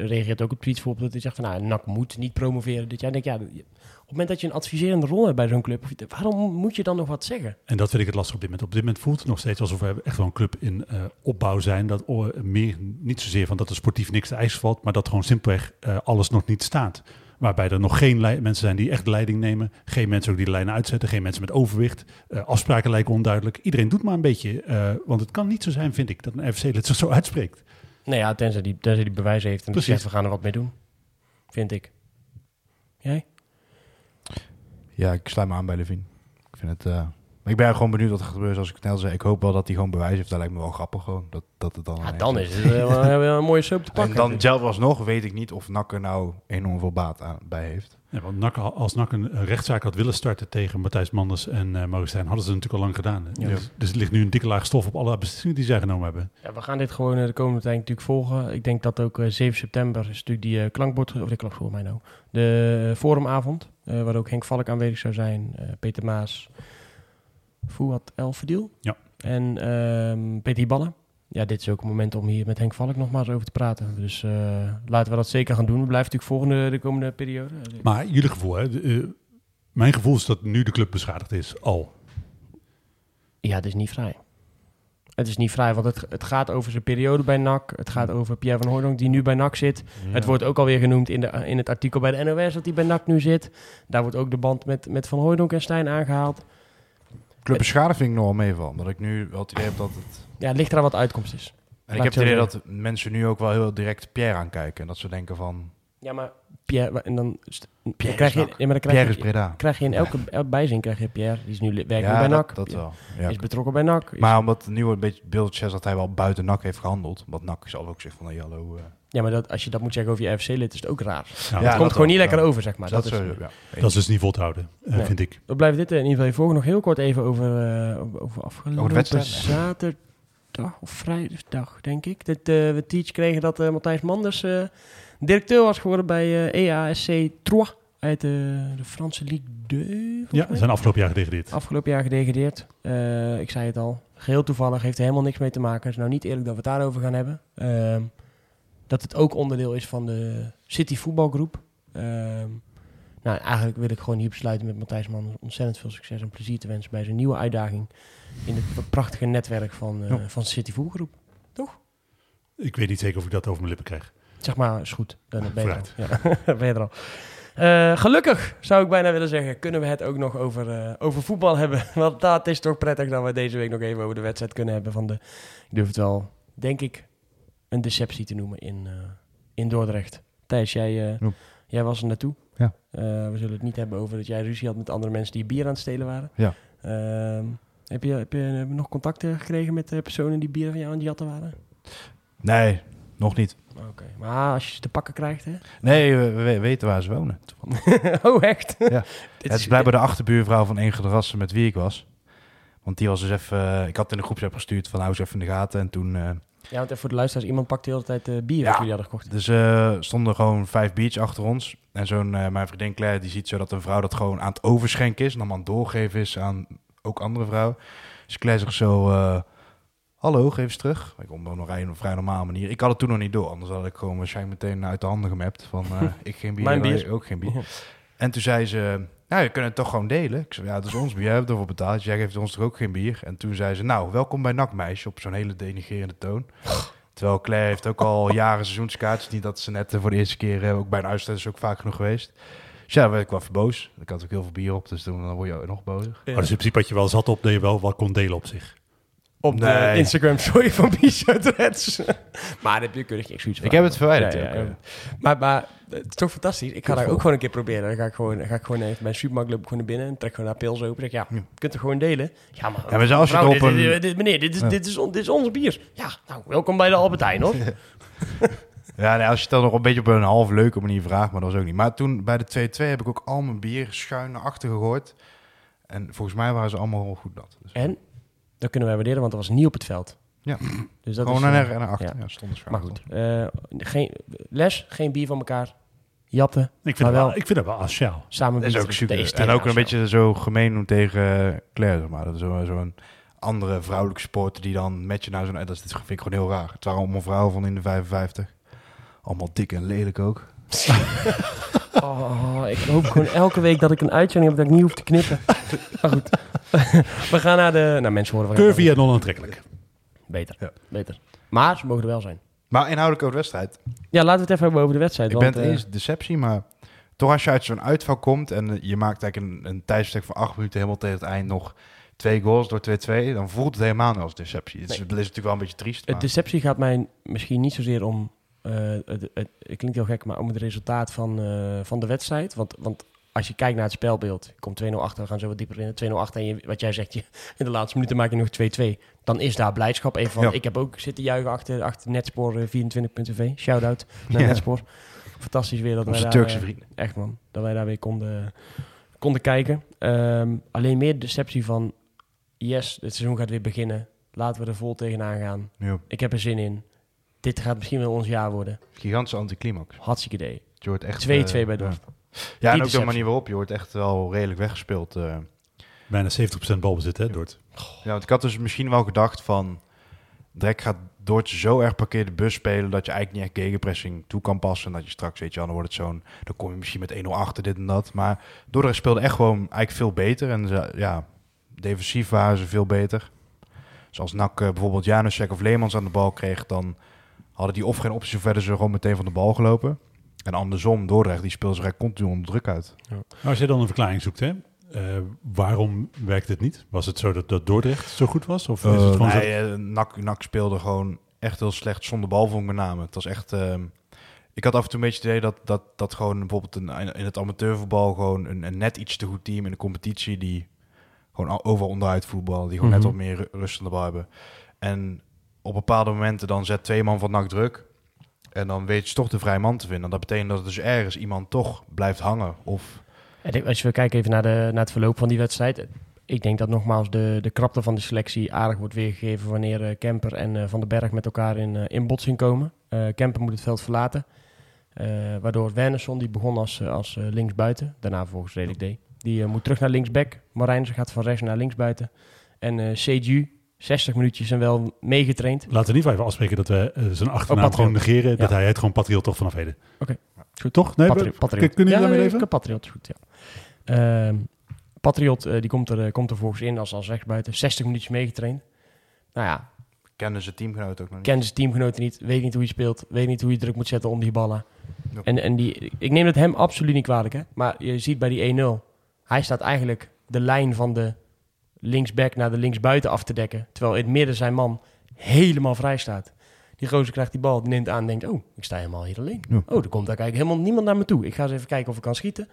reageert, ook op tweets dat hij zegt van nou, NAC moet niet promoveren dit jaar. Dan denk ik, ja, op het moment dat je een adviserende rol hebt bij zo'n club, waarom moet je dan nog wat zeggen? En dat vind ik het lastig op dit moment. Op dit moment voelt het nog steeds alsof we echt wel een club in eh, opbouw zijn. Dat meer, niet zozeer van dat er sportief niks te eisen valt, maar dat gewoon simpelweg eh, alles nog niet staat. Waarbij er nog geen mensen zijn die echt leiding nemen. Geen mensen ook die de lijnen uitzetten. Geen mensen met overwicht. Eh, afspraken lijken onduidelijk. Iedereen doet maar een beetje. eh, want het kan niet zo zijn, vind ik, dat een FC-lid zich zo uitspreekt. Nou ja, tenzij die, tenzij die bewijzen heeft en Precies. zegt we gaan er wat mee doen. Vind ik. Jij? Ja, ik sluit me aan bij Levine. Ik vind het... eh, maar ik ben gewoon benieuwd wat er gaat gebeuren. Zoals ik net al zei, ik hoop wel dat hij gewoon bewijs heeft. Dat lijkt me wel grappig gewoon. Dat, dat het dan Ja, dan is het eh, wel- wel een mooie soap te En pakken. dan zelf alsnog weet ik niet of NAC er nou enorm veel baat aan, bij heeft. Ja, want NAC, als NAC een rechtszaak had willen starten tegen Matthijs Manders en eh Maurice Stijn, hadden ze het natuurlijk al lang gedaan. Ja. Dus, dus het ligt nu een dikke laag stof op alle beslissingen die zij genomen hebben. Ja, we gaan dit gewoon eh, de komende tijd natuurlijk volgen. Ik denk dat ook eh, 7 september is natuurlijk die eh, klankbord, of de klap voor mij nou, de eh, forumavond, eh, waar ook Henk Valk aanwezig zou zijn, eh, Peter Maas, Fouad El Fadil Ja. en ehm, Peter Ballen. Ja, dit is ook een moment om hier met Henk Valk nogmaals over te praten. Dus eh, laten we dat zeker gaan doen. We blijven natuurlijk volgende de komende periode. Maar jullie gevoel, hè? de, eh, mijn gevoel is dat nu de club beschadigd is, al. Ja, het is niet vrij. Het is niet vrij, want het, het gaat over zijn periode bij NAC. Het gaat over Pierre van Hooydonk, die nu bij NAC zit. Het wordt ook alweer genoemd in, de, in het artikel bij de NOS dat hij bij NAC nu zit. Daar wordt ook de band met, met Van Hooydonk en Stijn aangehaald. Club beschadigd vind ik nog wel meevallen. Dat ik nu wel het idee heb dat het... Ja, het ligt eraan wat de uitkomst is. En ik heb het idee zeggen. dat mensen nu ook wel heel direct Pierre aankijken. En dat ze denken van... Ja, maar Pierre, en dan, Pierre krijg je, NAC. ja, maar dan Pierre krijg is je, Breda. krijg je in elke, elk bijzin krijg je Pierre. Die is nu werkt Ja, bij dat, NAC. dat wel. Ja. Is betrokken bij NAC. Is- Maar omdat nu een beetje beeld zegt dat hij wel buiten NAC heeft gehandeld. Wat NAC zelf ook zegt van, hey, hallo... eh, ja, maar dat, als je dat moet zeggen over je FC-lid is het ook raar. Nou, Ja, het dat komt gewoon niet lekker ja. over, zeg maar. dat Dat, is is, zo, ja. dat is dus niet vol te houden, eh, Nee. vind ik. We blijven dit in ieder geval even volgen. Nog heel kort even over, eh, over- over afgelopen wedstrijd? zaterdag of vrijdag, denk ik. Dat eh, we teach kregen dat eh, Matthijs Manders eh, directeur was geworden bij eh, EASC Troyes uit de, de Franse Ligue 2. volgens Ja, we zijn afgelopen jaar gedegradeerd. Afgelopen jaar gedegradeerd. Eh, ik zei het al. Geheel toevallig. Heeft er helemaal niks mee te maken. Het is nou niet eerlijk dat we het daarover gaan hebben. Dat het ook onderdeel is van de City voetbalgroep. Ehm, nou, eigenlijk wil ik gewoon hier besluiten met Matthijs Man ontzettend veel succes en plezier te wensen bij zijn nieuwe uitdaging in het prachtige netwerk van, eh Ja. van City voetbalgroep. Ik weet niet zeker of ik dat over mijn lippen krijg. Zeg maar, is goed. Dan ben je al. Ja, ben je er al. Eh, gelukkig, zou ik bijna willen zeggen, kunnen we het ook nog over, eh, over voetbal hebben. Want dat is toch prettig dat we deze week nog even over de wedstrijd kunnen hebben van de... Ik durf het wel, denk ik, een deceptie te noemen in, eh, in Dordrecht. Thijs, jij, eh, Ja. jij was er naartoe. Ja. Eh, we zullen het niet hebben over dat jij ruzie had met andere mensen die bier aan het stelen waren. Ja. Ehm, heb, je, heb je nog contacten gekregen met de personen die bier van jou aan het jatten waren? Nee, nog niet. Oké, maar als je ze te pakken krijgt, hè? Nee, we, we weten waar ze wonen. oh, echt? Ja. Het is blijkbaar de achterbuurvrouw van een rassen met wie ik was. Want die was dus even... ik had in de groepsapp gestuurd van hou ze even in de gaten. En toen Ja, want even voor de luisteraars, iemand pakt de hele tijd eh, bier Ja. dat jullie hadden gekocht. Dus eh stonden gewoon vijf biertjes achter ons. En zo'n, eh, mijn vriendin Claire, die ziet zo dat een vrouw dat gewoon aan het overschenken is. En dan aan het doorgeven is aan ook andere vrouwen. Dus Claire zegt zo, hallo, geef eens terug. Ik kom op een vrij- normale manier. Ik had het toen nog niet door, anders had ik gewoon waarschijnlijk meteen uit de handen gemapt. Van, ik geen bier, Mijn bier. ook geen bier. En toen zei ze, nou, je kunt het toch gewoon delen. Ik zei, ja, dat is ons bier, jij hebt ervoor betaald. Jij geeft ons toch ook geen bier? En toen zei ze, nou, welkom bij Nakmeisje, op zo'n hele denigerende toon. Terwijl Claire heeft ook al jaren seizoenskaartjes. Niet dat ze net voor de eerste keer, eh, ook bij een uitzet is ook vaak genoeg geweest. Dus ja, werd ik wel even boos. Ik had ook heel veel bier op, dus toen dan word je nog bozer. Maar dus in principe had je wel zat op dat je wel wat kon delen op zich. Op de. Instagram story van Reds. maar heb je keurig niks zoiets van. Ik heb het verwijderd. Ja, ook, ja, ja. Maar, maar het is toch fantastisch. Ik ga daar ook gewoon een keer proberen. Dan ga ik gewoon, ga ik gewoon even bij een supermarkt loop ik gewoon naar binnen en trek gewoon naar pils open. Zeg, ja, je kunt het gewoon delen. Ja, maar, Ja, maar zelfs als je mevrouw, het op dit, een- dit- dit- meneer, dit is, Ja. dit, is on- dit is ons bier. Ja, nou, welkom bij de Albertijn, hoor. Ja, nee, als je het dan nog een beetje op een half leuke manier vraagt, maar dat was ook niet. Maar toen bij de 2-2 heb ik ook al mijn bier schuin naar achter gegooid. En volgens mij waren ze allemaal goed nat. Dus En, dat kunnen wij waarderen, want dat was niet op het veld. Ja. Dus dat gewoon is, naar, eh, naar achter. ja. Ja, stonden schuin. Maar goed, eh, geen, les, geen bier van elkaar. Jappen, Ik vind, Maar wel, wel- ik vind het wel asociaal. samen Dat is ook super. Dat is En ook een beetje zo gemeen doen tegen Claire, zeg maar. Dat is zo- zo'n andere vrouwelijke sporter die dan met je naar zo'n... Dat is- dit vind ik gewoon heel raar. Het waren allemaal vrouwen van in de 55. Allemaal dik en lelijk ook. Oh, ik hoop gewoon elke week dat ik een uitzending heb dat ik niet hoef te knippen. Maar goed, we gaan naar de... Nou, mensen horen... Curvy en onaantrekkelijk. Beter, Ja. beter. Maar ze mogen er wel zijn. Maar inhoudelijk over de wedstrijd. Ja, laten we het even hebben over de wedstrijd. Ik ben want, het eh, eens, deceptie, maar toch als je uit zo'n uitval komt en je maakt eigenlijk een, een tijdstek van acht minuten helemaal tegen het eind nog twee goals door 2-2, dan voelt het helemaal niet als deceptie. Het is, Nee. dat is natuurlijk wel een beetje triest. Het Maar, deceptie gaat mij misschien niet zozeer om... eh, het, het, het klinkt heel gek, maar om het resultaat van, eh, van de wedstrijd. Want, want als je kijkt naar het spelbeeld, je komt 2-0 achter, we gaan zo wat dieper in. 2-0 achter en je, wat jij zegt, je, in de laatste minuten maak je nog 2-2. Dan is daar blijdschap. Even van, Ja. Ik heb ook zitten juichen achter, achter Netspoor eh, 24.tv. Shout-out naar Ja. Netspoor. Fantastisch weer dat wij onze daar... Turkse vrienden. Echt man, dat wij daar weer konden, konden kijken. Ehm, alleen meer de deceptie van, yes, het seizoen gaat weer beginnen. Laten we er vol tegenaan gaan. Ja, Ik heb er zin in. Dit gaat misschien wel ons jaar worden. gigantische anticlimax. Hartstikke idee. Je wordt echt... 2-2 eh, bij Dordt. Ja, ja en ook de manier waarop. Je wordt echt wel redelijk weggespeeld. eh. Bijna 70% balbezit, hè, Dort. Ja, want ik had dus misschien wel gedacht van... Drek gaat Dort zo erg parkeer de bus spelen... dat je eigenlijk niet echt gegenpressing toe kan passen. En dat je straks, weet je dan wordt het zo'n... dan kom je misschien met 1-0 achter, dit en dat. Maar Dordrecht speelde echt gewoon eigenlijk veel beter. En ze, ja, defensief waren ze veel beter. Zoals NAC eh, bijvoorbeeld Janusek of Leemans aan de bal kreeg... dan hadden die of geen optie of werden ze gewoon meteen van de bal gelopen. En andersom, Dordrecht, die speelde zich eigenlijk continu onder druk uit. Nou, als je dan een verklaring zoekt, hè, eh, waarom werkt het niet? Was het zo dat, dat Dordrecht zo goed was? Of is het Eh, gewoon nee, eh, NAC, NAC speelde gewoon echt heel slecht zonder balvong met name. Het was echt... ehm, ik had af en toe een beetje het idee dat, dat, dat gewoon bijvoorbeeld een, in het amateurvoetbal gewoon een, een net iets te goed team in de competitie die gewoon al- overal onderuit voetbal, die gewoon net Mhm. wat meer ru- rust aan de bal hebben. En op bepaalde momenten dan zet twee man van NAC druk en dan weet je toch de vrije man te vinden. En dat betekent dat er dus ergens iemand toch blijft hangen of... Denk, Als we kijken even naar, de, naar het verloop van die wedstrijd. Ik denk dat nogmaals de, de krapte van de selectie aardig wordt weergegeven wanneer eh, Kemper en eh, Van den Berg met elkaar in, eh, in botsing komen. Kemper moet het veld verlaten. Waardoor Wernersson, die begon als, als linksbuiten, daarna volgens redelijk deed. Die moet terug naar linksback. Marijnse gaat van rechts naar linksbuiten. En Seju, 60 minuutjes en wel meegetraind. Laten we niet even afspreken dat we eh, zijn achternaam Patriot. gewoon negeren. Dat hij het gewoon Patriot toch vanaf heden. Oké. Goed. Toch? Nee, Patri- Patriot. Kunnen jullie ja, daarmee leven? Patriot goed, ja. Ehm, Patriot, eh, die komt er, eh, komt er volgens in als, als rechtsbuiten. 60 minuutjes meegetraind. Nou ja, Kennen ze teamgenoot ook nog niet. kent zijn teamgenoten niet. Weet niet hoe je speelt. Weet niet hoe je druk moet zetten om die ballen. En, en die, ik neem het hem absoluut niet kwalijk, hè. Maar je ziet bij die 1-0. Hij staat eigenlijk de lijn van de linksback naar de linksbuiten af te dekken. Terwijl in het midden zijn man helemaal vrij staat. Die gozer krijgt die bal, neemt aan en denkt... Oh, ik sta helemaal hier alleen. Ja. Oh, er komt daar eigenlijk helemaal niemand naar me toe. Ik ga eens even kijken of ik kan schieten.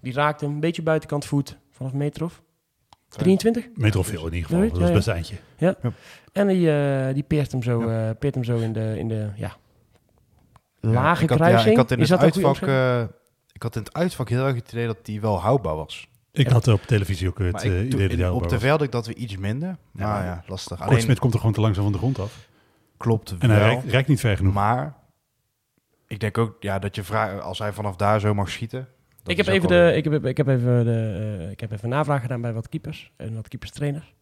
Die raakt hem een beetje buitenkant voet. Vanaf meter of 23. Meter of veel in ieder geval. Dat ja, is ja. best eindje. En die, eh, die peert hem zo, eh, peert hem zo in de, in de ja, Ja, lage ik had, kruising. Ja, ik had in het uitvak, eh, ik had in het uitvak heel erg het idee dat die wel houdbaar was. Ik had op televisie ook het eh, toen- idee dat op had ik dat weer iets minder. Maar ja, maar lastig. Alleen, Kortsmit komt er gewoon te langzaam van de grond af. klopt En hij reikt, reikt niet ver genoeg. Maar ik denk ook ja, dat je vraagt, als hij vanaf daar zo mag schieten. Ik heb, even de, ik, heb, ik, heb even de, eh, ik heb even navraag gedaan bij wat keepers en wat keeperstrainers.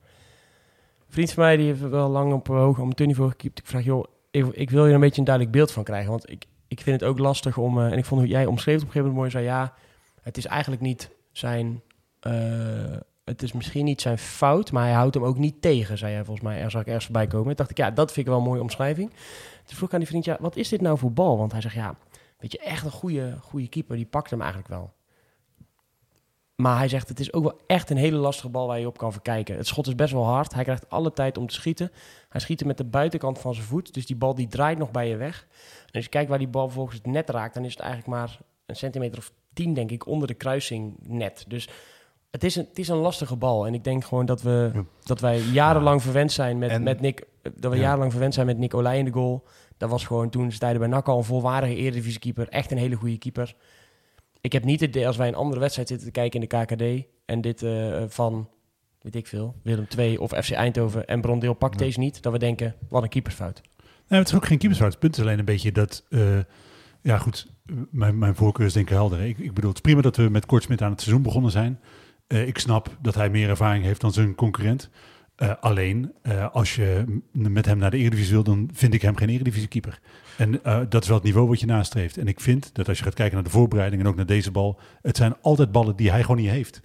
Een vriend van mij die heeft wel lang op eh, hoog amateurniveau gekiept. Ik vraag, joh, ik, ik wil je een beetje een duidelijk beeld van krijgen. Want ik, ik vind het ook lastig om... en ik vond hoe jij omschreef het op een gegeven moment mooi. Zei, ja, het is eigenlijk niet zijn... eh, het is misschien niet zijn fout, maar hij houdt hem ook niet tegen, zei hij volgens mij. Er zag ik ergens voorbij komen. Toen dacht ik, ja, dat vind ik wel een mooie omschrijving. Toen vroeg ik aan die vriend, ja, wat is dit nou voor bal? Want hij zegt, ja, weet je, echt een goede, goede keeper, die pakt hem eigenlijk wel. Maar hij zegt, het is ook wel echt een hele lastige bal waar je op kan verkijken. Het schot is best wel hard. Hij krijgt alle tijd om te schieten. Hij schiet hem met de buitenkant van zijn voet. Dus die bal die draait nog bij je weg. En als je kijkt waar die bal volgens het net raakt... dan is het eigenlijk maar een centimeter of tien, denk ik, onder de kruising net. Dus het is een, het is een lastige bal. En ik denk gewoon dat, we, Ja. dat wij jarenlang verwend zijn met, En- met Nick... Dat we Ja. jarenlang verwend zijn met Nick Olij in de goal. Dat was gewoon toen tijden bij NAC al een volwaardige Eredivisie-keeper. Echt een hele goede keeper. Ik heb niet het idee als wij een andere wedstrijd zitten te kijken in de KKD... en dit eh, van, weet ik veel, Willem II of FC Eindhoven... en Brondeel pakt Ja. deze niet, dat we denken, wat een keepersfout. Nee, het is ook geen keepersfout. Het punt is alleen een beetje dat... eh, ja, goed. Mijn, mijn voorkeur is denk ik helder. Ik, ik bedoel, het is prima dat we met Kortsmit aan het seizoen begonnen zijn. Eh, ik snap dat hij meer ervaring heeft dan zijn concurrent. Eh, alleen, eh, als je met hem naar de Eredivisie wil, dan vind ik hem geen Eredivisie-keeper. En dat is wel het niveau wat je nastreeft. En ik vind dat als je gaat kijken naar de voorbereiding en ook naar deze bal... het zijn altijd ballen die hij gewoon niet heeft.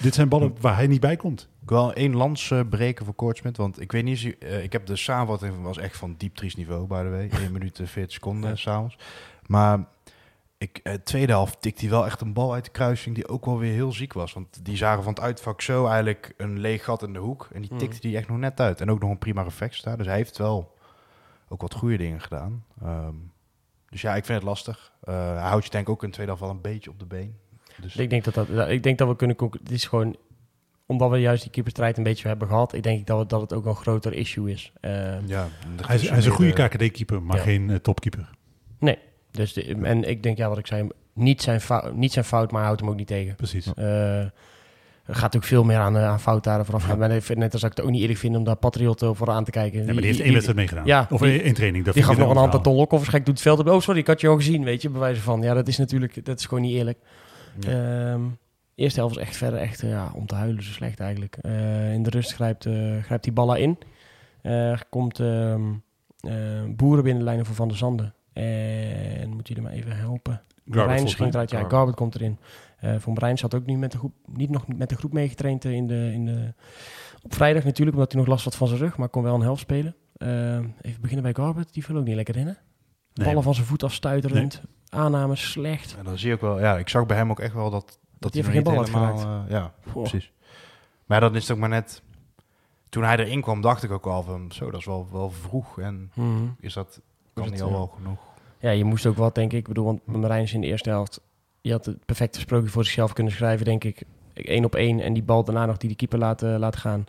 Dit zijn ballen waar hij niet bij komt. Ik wil één lans breken voor Kortsmit, want ik weet niet, ik heb de samenvatting van- was echt van diep triest niveau, by the way. 1 minuut en 40 seconden Ja. s'avonds. Maar ik, eh, tweede helft tikte hij wel echt een bal uit de kruising die ook wel weer heel ziek was. Want die zagen van het uitvak zo eigenlijk een leeg gat in de hoek. En die Mhm. tikte die echt nog net uit. En ook nog een prima reflex daar. Dus hij heeft wel ook wat goede dingen gedaan. Ehm, dus ja, ik vind het lastig. Eh, hij houdt je denk ik ook in de tweede helft wel een beetje op de been. Dus Ik denk dat, dat, ik denk dat we kunnen Het is gewoon omdat we juist die keeperstrijd een beetje hebben gehad. Ik denk dat, het- dat het ook een groter issue is. Eh, ja, Hij is, hij is een goede. KKD-keeper, maar Ja. geen eh, topkeeper. Dus de- en ik denk, ja, wat ik zei, niet zijn, fout, niet zijn fout, maar houdt hem ook niet tegen. Precies. Eh, er gaat ook veel meer aan, eh, aan foutdaden vooraf gaan. Maar net als ik het ook niet eerlijk vind om daar Patriot voor aan te kijken. Ja, maar die heeft één wedstrijd meegedaan. Ja, of één training. Dat Die gaf nog een weer hand aan verhaal. Ton Lokhoff. Gek doet het veld op. Oh, sorry, ik had je al gezien, weet je, bewijzen van. Ja, dat is natuurlijk, dat is gewoon niet eerlijk. Ehm, eerste helft was echt verder echt eh, ja, om te huilen, zo slecht eigenlijk. In de rust grijpt, grijpt die Balla in. Eh, komt ehm, eh, Boeren binnen de lijnen voor Van der Zanden. En moet je er maar even helpen. Garbert, volgens ging eruit, ja, Garbert komt erin. Eh Van Brein zat ook nu met de groep, niet nog met de groep meegetraind eh, in de, in de, op vrijdag natuurlijk, omdat hij nog last had van zijn rug, maar kon wel een helft spelen. Eh, even beginnen bij Garbert, die viel ook niet lekker in hè? Nee, Ballen van zijn voet afstuiterend, aannames slecht. En dan zie je ook wel, ja, ik zag bij hem ook echt wel dat, dat hij geen niet bal had ja, Goh. precies. Maar dan is ook maar net, toen hij erin kwam, dacht ik ook wel van, zo, dat is wel, wel vroeg. En Mhm. is dat, kan het, niet al eh, wel genoeg? Ja, je moest ook wat, denk ik. Ik bedoel, want Marijn is in de eerste helft... Je had het perfecte sprookje voor zichzelf kunnen schrijven, denk ik. Eén op één en die bal daarna nog die de keeper laten, laten gaan.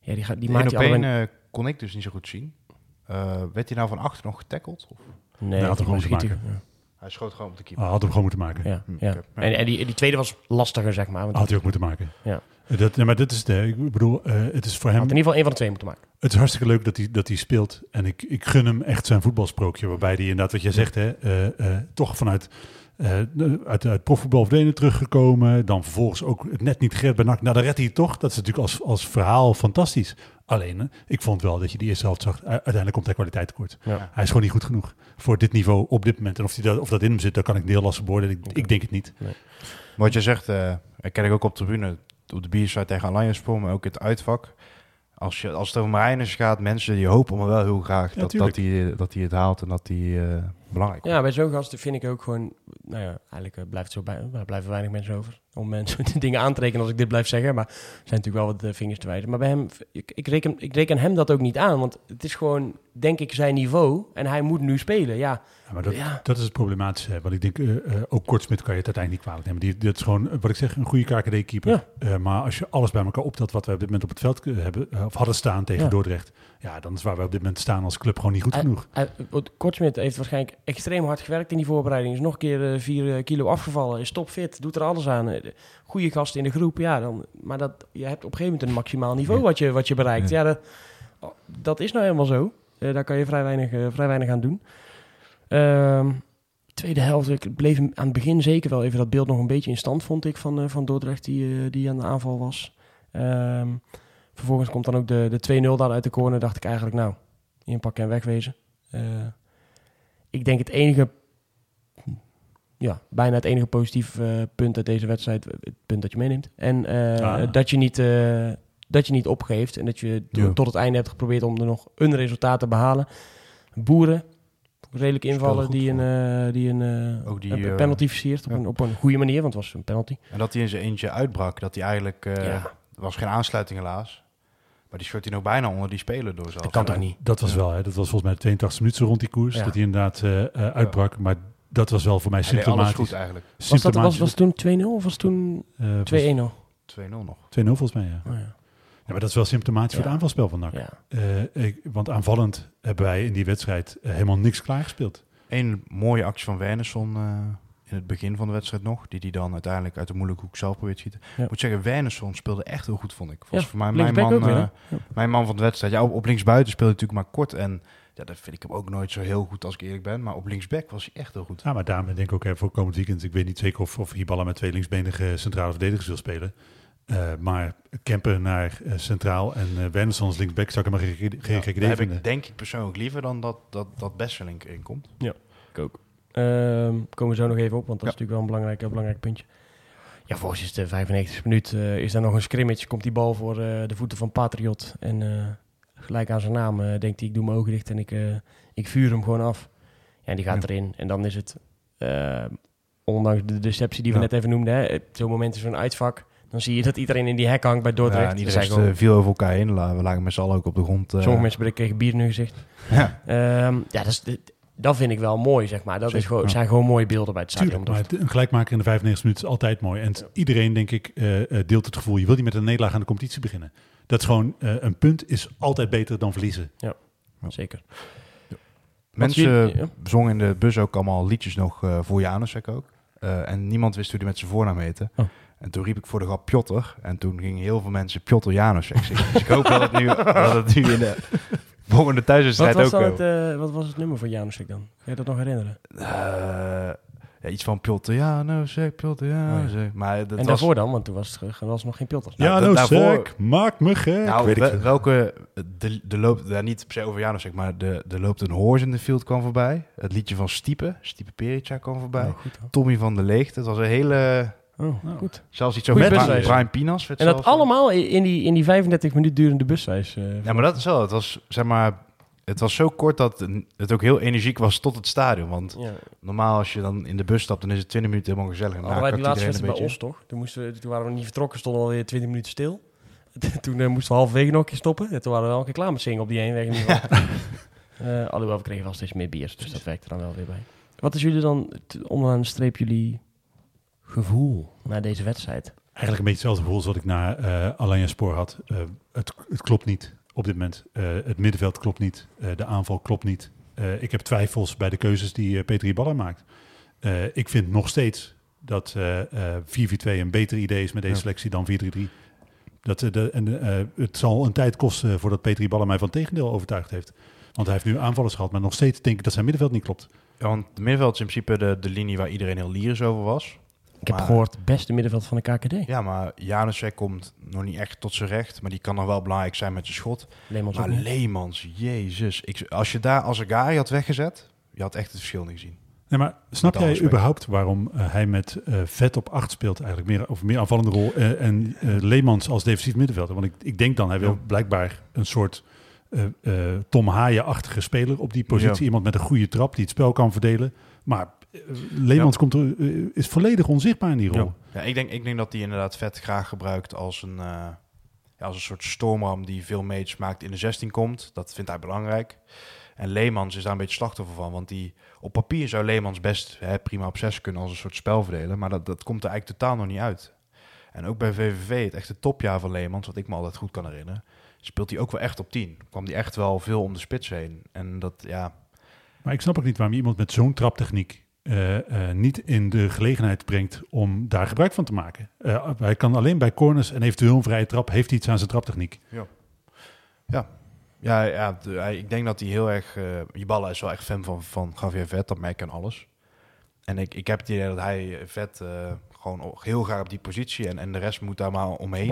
Ja, die, gaat, die Die maakt op hij één allebei... eh, kon ik dus niet zo goed zien. Eh, werd hij nou van achter nog getackeld? Of? Nee, Ja, had hem gewoon schieten. Hij schoot gewoon op de keeper. Ah, had hem gewoon moeten maken. Ja, Hm, ja. Ja. En, en die, die tweede was lastiger, zeg maar. Want Had hij ook moeten maken. Ja. Dat, nee, maar dat is de, ik bedoel, eh, het is voor hem, had in ieder geval één van de twee moeten maken. het is hartstikke leuk dat hij, dat hij speelt. En ik, ik gun hem echt zijn voetbalsprookje, waarbij hij inderdaad, wat jij zegt, hè, eh, eh, toch vanuit eh, uit, uit profvoetbal teruggekomen. Dan vervolgens ook het net niet gered bij NAC. Nou, dan redt hij het toch. Dat is natuurlijk als, als verhaal fantastisch. Alleen, ik vond wel dat je die eerste helft zag. Uiteindelijk komt hij kwaliteit tekort. Ja. Hij is gewoon niet goed genoeg voor dit niveau op dit moment. En of, hij dat, of dat in hem zit, daar kan ik heel lastig beoordelen. Ik, ik denk het niet. Maar wat je zegt, eh ik ken ik ook op de tribune, op de bierside tegen Alliance Sport, maar ook in het uitvak. Als, je, als het over Marijnus gaat, mensen die hopen maar wel heel graag Ja, dat, dat, hij, dat hij het haalt en dat hij eh, belangrijk Ja, bij zo'n gasten vind ik ook gewoon... Nou ja, eigenlijk eh, blijft zo bij, blijven weinig mensen over. Om mensen dingen aan te rekenen als ik dit blijf zeggen. Maar er zijn natuurlijk wel wat eh, vingers te wijzen. Maar bij hem, ik, ik, reken, ik reken hem dat ook niet aan. Want het is gewoon, denk ik, zijn niveau. En hij moet nu spelen, ja. Ja, maar dat, Ja. dat is het problematische. Want ik denk, eh, eh, ook Kortsmit kan je het uiteindelijk niet kwalijk nemen. Die, dat is gewoon, wat ik zeg, een goede KKD-keeper. Ja. Maar als je alles bij elkaar optelt wat we op dit moment op het veld hebben, of hadden staan tegen. Dordrecht. Ja, dan is waar we op dit moment staan als club gewoon niet goed genoeg. Kortsmit heeft waarschijnlijk extreem hard gewerkt in die voorbereiding. Is nog een keer vier kilo afgevallen. Is topfit, doet er alles aan. Eh, Goede gasten in de groep, ja. Dan, maar dat, je hebt op een gegeven moment een maximaal niveau wat, je, wat je bereikt. Ja, dat, oh, dat is nou helemaal zo. Eh, daar kan je vrij weinig, eh, vrij weinig aan doen. Ehm, tweede helft, ik bleef aan het begin zeker wel even dat beeld nog een beetje in stand, vond ik, van, van Dordrecht die, die aan de aanval was. Ehm, vervolgens komt dan ook de, de 2-0 daar uit de corner. Dacht ik eigenlijk, nou, inpakken en wegwezen. Ik denk het enige, ja, bijna het enige positief eh, punt uit deze wedstrijd, eh, het punt dat je meeneemt. En eh, Ah. dat, je niet, eh, dat je niet opgeeft en dat je Ja. tot het einde hebt geprobeerd om er nog een resultaat te behalen. Boeren, redelijk invallen, die een, eh, die een, eh, Ook die, een penalty versiert op, ja. een, op een goede manier, want het was een penalty. En dat hij in zijn eentje uitbrak. Dat hij eigenlijk... eh, Ja. Er was geen aansluiting helaas. Maar die schoot hij nog bijna onder die speler door zelfs. Dat kan toch niet? Dat was Ja. wel, hè, dat was volgens mij de 82 minuten rond die koers. Ja. Dat hij inderdaad uitbrak. Maar dat was wel voor mij Hij deed alles symptomatisch. goed eigenlijk. Was, dat, was, Symptomatisch. was toen 2-0 of was toen Eh, was 2-1 nog? 2-0 nog. 2-0 volgens mij, ja. Oh, ja. ja. Maar dat is wel symptomatisch voor Ja. het aanvalspel van NAC. Ja. Eh, ik, want aanvallend hebben wij in die wedstrijd eh, helemaal niks klaargespeeld. Eén mooie actie van Wernersson eh, in het begin van de wedstrijd nog. Die die dan uiteindelijk uit de moeilijke hoek zelf probeert te schieten. Ja. Ik moet zeggen, Wernersson speelde echt heel goed, vond ik. Voor mij mijn man, weer, eh, mijn man van de wedstrijd. Ja, op, op linksbuiten speelde hij natuurlijk maar kort. En ja, dat vind ik hem ook nooit zo heel goed als ik eerlijk ben. Maar op linksback was hij echt heel goed. Ja, maar daarom denk ik ook hè, voor komend weekend. Ik weet niet zeker of, of Hiballa met twee linksbenige centrale verdedigers wil spelen. Eh, maar Kemper naar eh, centraal en uh, Wernersson als linksback zou ik hem maar geen, geen Ja, idee heb ik denk ik persoonlijk liever dan dat, dat, dat Besseling erin komt. Ik ook. Ehm, komen we zo nog even op, want dat is Ja. natuurlijk wel een belangrijk, belangrijk puntje. Ja, volgens is de 95 minuut eh, is er nog een scrimmage. Komt die bal voor eh, de voeten van Patriot. En eh, gelijk aan zijn naam eh, denkt hij, ik doe mijn ogen dicht en ik, eh, ik vuur hem gewoon af. Ja, en die gaat Ja. erin. En dan is het, eh, ondanks de deceptie die we Ja. net even noemden, hè, zo'n moment is zo'n uitvak. Dan zie je dat iedereen in die hek hangt bij Dordrecht. Ja, en Er iedereen gewoon- viel over elkaar heen. We lagen met z'n allen ook op de grond. Sommige mensen kregen bier in hun gezicht. Ja. Ehm, ja, dat, is, dat vind ik wel mooi, zeg maar. Dat is gewoon, ja. zijn gewoon mooie beelden bij het stadion. Tuurlijk, maar het- een gelijkmaker in de 95 minuten is altijd mooi. En iedereen, denk ik, eh, eh, deelt het gevoel... je wil niet met een nederlaag aan de competitie beginnen. Dat is gewoon, eh, een punt is altijd beter dan verliezen. Zeker. Mensen ja. zongen in de bus ook allemaal liedjes nog voor Janusek ook. Eh, en niemand wist hoe die met zijn voornaam heette. Oh. En toen riep ik voor de grap Piotr. En toen gingen heel veel mensen Piotr Janusek zingen. dus ik hoop dat het nu, dat het nu in de volgende thuiswedstrijd ook... eh, het, eh, wat was het nummer van Janusek dan? Kun je dat nog herinneren? eh, ja, iets van Piotr Janusek, Piotr Janusek. Maar dat en was... daarvoor dan? Want toen was het er was nog geen Pilters. Nou, ja, nou daarvoor- zeg, maak me gek. Nou, Weet ik welke... De, de loopt, ja, niet per se over Janusek, maar de, de loopt een horse in de field kwam voorbij. Het liedje van Stiepe, Stiepe Perica kwam voorbij. Oh, goed. Tommy van der Leegte. Het was een hele... Oh, Nou. goed. Zelfs iets zo met busreis. Brian Pinas. En dat eh, allemaal in die, in die 35 minuten durende busreis. eh, Ja, maar dat is wel. Het was, zeg maar... Het was zo kort dat het ook heel energiek was tot het stadion. Want ja. normaal als je dan in de bus stapt, dan is het 20 minuten helemaal gezellig. En daarna wij die laatste wedstrijd bij ons toch? Toen, moesten we, toen waren we niet vertrokken, stonden we alweer 20 minuten stil. toen eh, moesten we halverwege nog een keer stoppen. En toen waren we wel een keer klaar met zingen op die heenweg in ieder geval. Eh, alhoewel, we kregen wel steeds meer bier, dus dat werkte dan wel weer bij. Wat is jullie dan, onderaan de streep, jullie gevoel na deze wedstrijd? Eigenlijk een beetje hetzelfde gevoel als wat ik na eh Alanya Spoor had. Eh, het, het klopt niet op dit moment. Eh, het middenveld klopt niet. Eh, de aanval klopt niet. Eh, ik heb twijfels bij de keuzes die Peter Iballa maakt. Eh, ik vind nog steeds dat eh, eh, 4-4-2 een beter idee is met deze Ja. selectie dan 4-3-3. Dat, de, en, eh, het zal een tijd kosten voordat Peter Iballa mij van het tegendeel overtuigd heeft. Want hij heeft nu aanvallers gehad, maar nog steeds denk ik dat zijn middenveld niet klopt. Ja, want het middenveld is in principe de, de linie waar iedereen heel lyrisch over was. Ik heb Maar- gehoord, het beste middenveld van de KKD. Ja, maar Janusek komt nog niet echt tot zijn recht. Maar die kan nog wel belangrijk zijn met zijn schot. Leemans Maar. Leemans, jezus. Ik, als je daar als Agari had weggezet, je had echt het verschil niet gezien. Nee, maar snap jij überhaupt waarom eh, hij met eh, vet op 8 speelt eigenlijk? Meer, of meer aanvallende rol. eh, en eh, Leemans als defensief middenvelder. Want ik, ik denk dan, hij wil Ja. blijkbaar een soort eh, eh, Tom Haaien-achtige speler op die positie. Ja. Iemand met een goede trap die het spel kan verdelen. Maar Leemans komt er, eh, is volledig onzichtbaar in die rol. Ja, ik, denk, ik denk dat hij inderdaad vet graag gebruikt als een, eh, ja, als een soort stormram die veel mates maakt in de 16 komt. Dat vindt hij belangrijk. En Leemans is daar een beetje slachtoffer van. Want die, op papier zou Leemans best hè, prima op 6 kunnen als een soort spel verdelen. Maar dat, dat komt er eigenlijk totaal nog niet uit. En ook bij VVV, het echte topjaar van Leemans, wat ik me altijd goed kan herinneren, speelt hij ook wel echt op 10. Kwam hij echt wel veel om de spits heen. En dat, ja, Maar ik snap ook niet waarom je iemand met zo'n traptechniek eh, eh, niet in de gelegenheid brengt om daar gebruik van te maken. Eh, hij kan alleen bij corners en eventueel een vrije trap, heeft hij iets aan zijn traptechniek. Ja, ja de- hij- ik denk dat hij heel erg... eh Jiballa is wel echt fan van, van Javier Vet, dat merk ik aan alles. En ik, ik heb het idee dat hij Vet eh, gewoon heel graag op die positie... en, en de rest moet daar maar omheen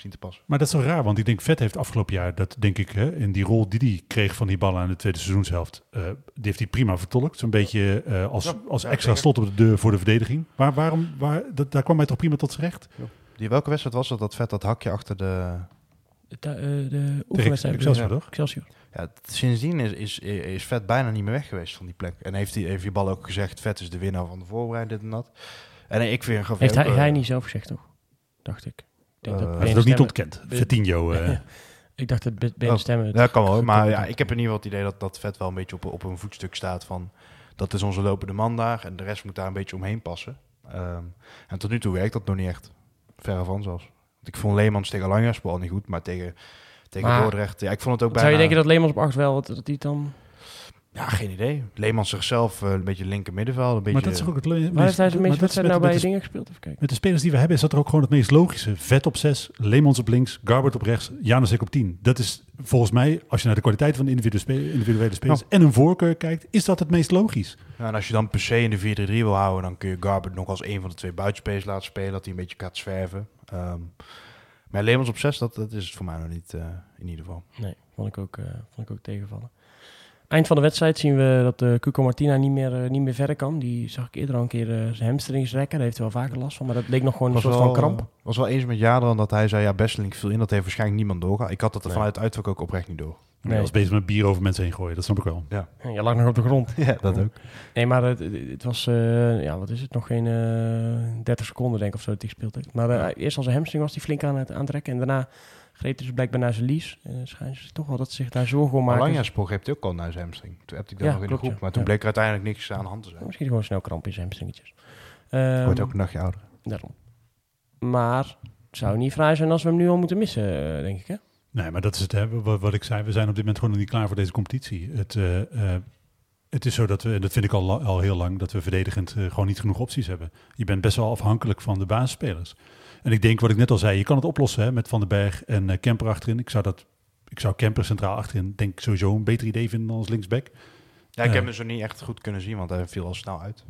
zien te passen. Maar dat is zo raar, want ik denk Vet heeft afgelopen jaar, dat denk ik, hè, in die rol die hij kreeg van die ballen aan de tweede seizoenshelft, eh, die heeft hij prima vertolkt. Zo'n beetje eh, als, Ja, als ja, extra slot op de deur voor de verdediging. Maar waarom, waar, dat, daar kwam hij toch prima tot zijn recht? Die, welke wedstrijd was het dat Vet dat hakje achter de... De, eh, de oefenwedstrijd. Excelsior, ja. toch? Excelsior. Ja, sindsdien is, is, is Vet bijna niet meer weg geweest van die plek. En heeft hij heeft die bal ook gezegd, Vet is de winnaar van de voorbereiding, dit en dat. En ik vind Javier Heeft hij, ook, hij niet zelf gezegd, toch? Dacht ik. Denk dat Hij heeft het ook niet ontkend. Vertinho. eh Ik dacht dat Be- Bene Oh, stemmen... het Dat kan wel, maar ja, ik heb in ieder geval het idee dat, dat Vet wel een beetje op, op een voetstuk staat van... dat is onze lopende man daar en de rest moet daar een beetje omheen passen. Ehm, en tot nu toe werkt dat nog niet echt. Verre van zelfs. Want ik vond Leemans tegen Langerspoor al niet goed, maar tegen, tegen Maar- Dordrecht... Ja, ik vond het ook bijna... Zou je denken dat Leemans op 8 wel, dat, het dan... Ja, geen idee. Leemans zichzelf eh, een beetje linker middenveld, een beetje... Maar dat is ook het le- Waar heeft hij zijn maar meeste dat is wedstrijden met- nou bij de- dingen gespeeld? Even kijken. Met de spelers die we hebben is dat er ook gewoon het meest logische. Vet op 6, Leemans op links, Garbert op rechts, Janusek op 10. Dat is volgens mij, als je naar de kwaliteit van de individuele, spe- individuele spelers en een voorkeur kijkt, is dat het meest logisch. Ja, en als je dan per se in de 4-3-3 wil houden, dan kun je Garbert nog als een van de twee buitenspelers laten spelen, dat hij een beetje gaat zwerven. Ehm, maar Leemans op 6, dat, dat is het voor mij nog niet, eh, in ieder geval. Nee, vond ik ook, eh, vond ik ook tegenvallen. Eind van de wedstrijd zien we dat de Cuco Martina niet meer, eh, niet meer verder kan. Die zag ik eerder al een keer eh, zijn hamstrings rekken. Daar heeft hij wel vaker last van. Maar dat leek nog gewoon een soort van kramp. eh, was wel eens met Jadran dat hij zei, ja, Besseling viel in, dat heeft waarschijnlijk niemand doorgaan. Ik had dat er Nee. vanuit uitvak ook oprecht niet door. Nee. Nee. Als bezig met bier over mensen heen gooien, dat snap ik wel. Je lag nog op de grond. Ja, dat ook. Nee, maar het, het- was, eh, ja, wat is het? Nog geen eh 30 seconden denk ik of zo dat hij gespeeld heeft. Maar eh, eerst als een hamstring was hij flink aan het aantrekken. En daarna greep dus blijkbaar naar zijn lies. En schijnt ze toch wel dat ze zich daar zorgen om maken. Langerspoor heeft hij ook al naar zijn hamstring. Toen heb ik dat Ja, nog in de groep. ja. Maar toen Ja. bleek er uiteindelijk niks aan de hand te zijn. Misschien gewoon snel kramp in zijn hamstringetjes. Wordt Ehm, ook een nachtje ouder. Daarom. Maar het zou niet fraai zijn als we hem nu al moeten missen, eh, denk ik. Hè? Nee, maar dat is het, hè, wat, wat ik zei. We zijn op dit moment gewoon nog niet klaar voor deze competitie. Het, eh, eh, het is zo dat we, en dat vind ik al, al heel lang, dat we verdedigend gewoon niet genoeg opties hebben. Je bent best wel afhankelijk van de basisspelers. En ik denk, wat ik net al zei, je kan het oplossen hè, met Van den Berg en eh, Kemper achterin. Ik zou, dat, ik zou Kemper centraal achterin, denk ik, sowieso een beter idee vinden dan als linksback. Ja, ik heb hem zo niet echt goed kunnen zien, want hij viel al snel uit.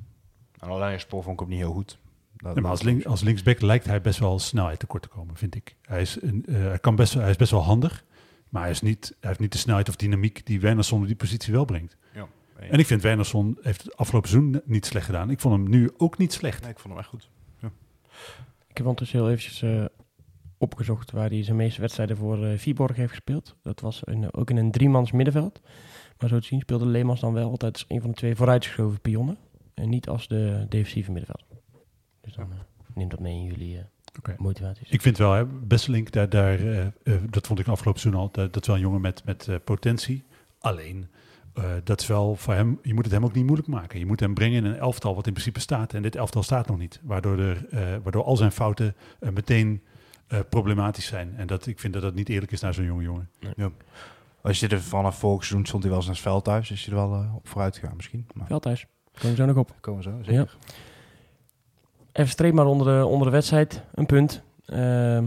En alleen spoor vond ik ook niet heel goed. Dat, maar als, link, als linksback lijkt hij best wel snelheid tekort te komen, vind ik. Hij is, een, eh, hij kan best, hij is best wel handig, maar hij, is niet, hij heeft niet de snelheid of dynamiek die Wernersson op die positie wel brengt. Ja. En ik vind Wernersson heeft het afgelopen seizoen niet slecht gedaan. Ik vond hem nu ook niet slecht. Nee, ik vond hem echt goed. Ik heb ondertussen heel eventjes eh, opgezocht waar hij zijn meeste wedstrijden voor eh Viborg heeft gespeeld. Dat was ook in een driemans middenveld. Maar zo te zien speelde Leemans dan wel altijd als een van de twee vooruitgeschoven pionnen. En niet als de defensieve middenveld. Dus dan eh, neem dat mee in jullie Oké. motivaties. Ik vind wel, hè, Besselink, daar, daar, dat vond ik afgelopen seizoen al, dat, dat is wel een jongen met, met potentie. Alleen, eh, dat is wel voor hem, je moet het hem ook niet moeilijk maken. Je moet hem brengen in een elftal wat in principe staat. En dit elftal staat nog niet. Waardoor, er, eh, waardoor al zijn fouten eh, meteen eh, problematisch zijn. En dat, ik vind dat dat niet eerlijk is naar zo'n jonge jongen. Als je er vanaf vorig seizoen stond hij wel eens naar het veld thuis, is hij er wel op vooruit gegaan misschien. Maar Veldhuis. Komen we zo nog op. komen we zo, zeker. Ja. Even streep maar onder de, onder de wedstrijd. Een punt. Ehm,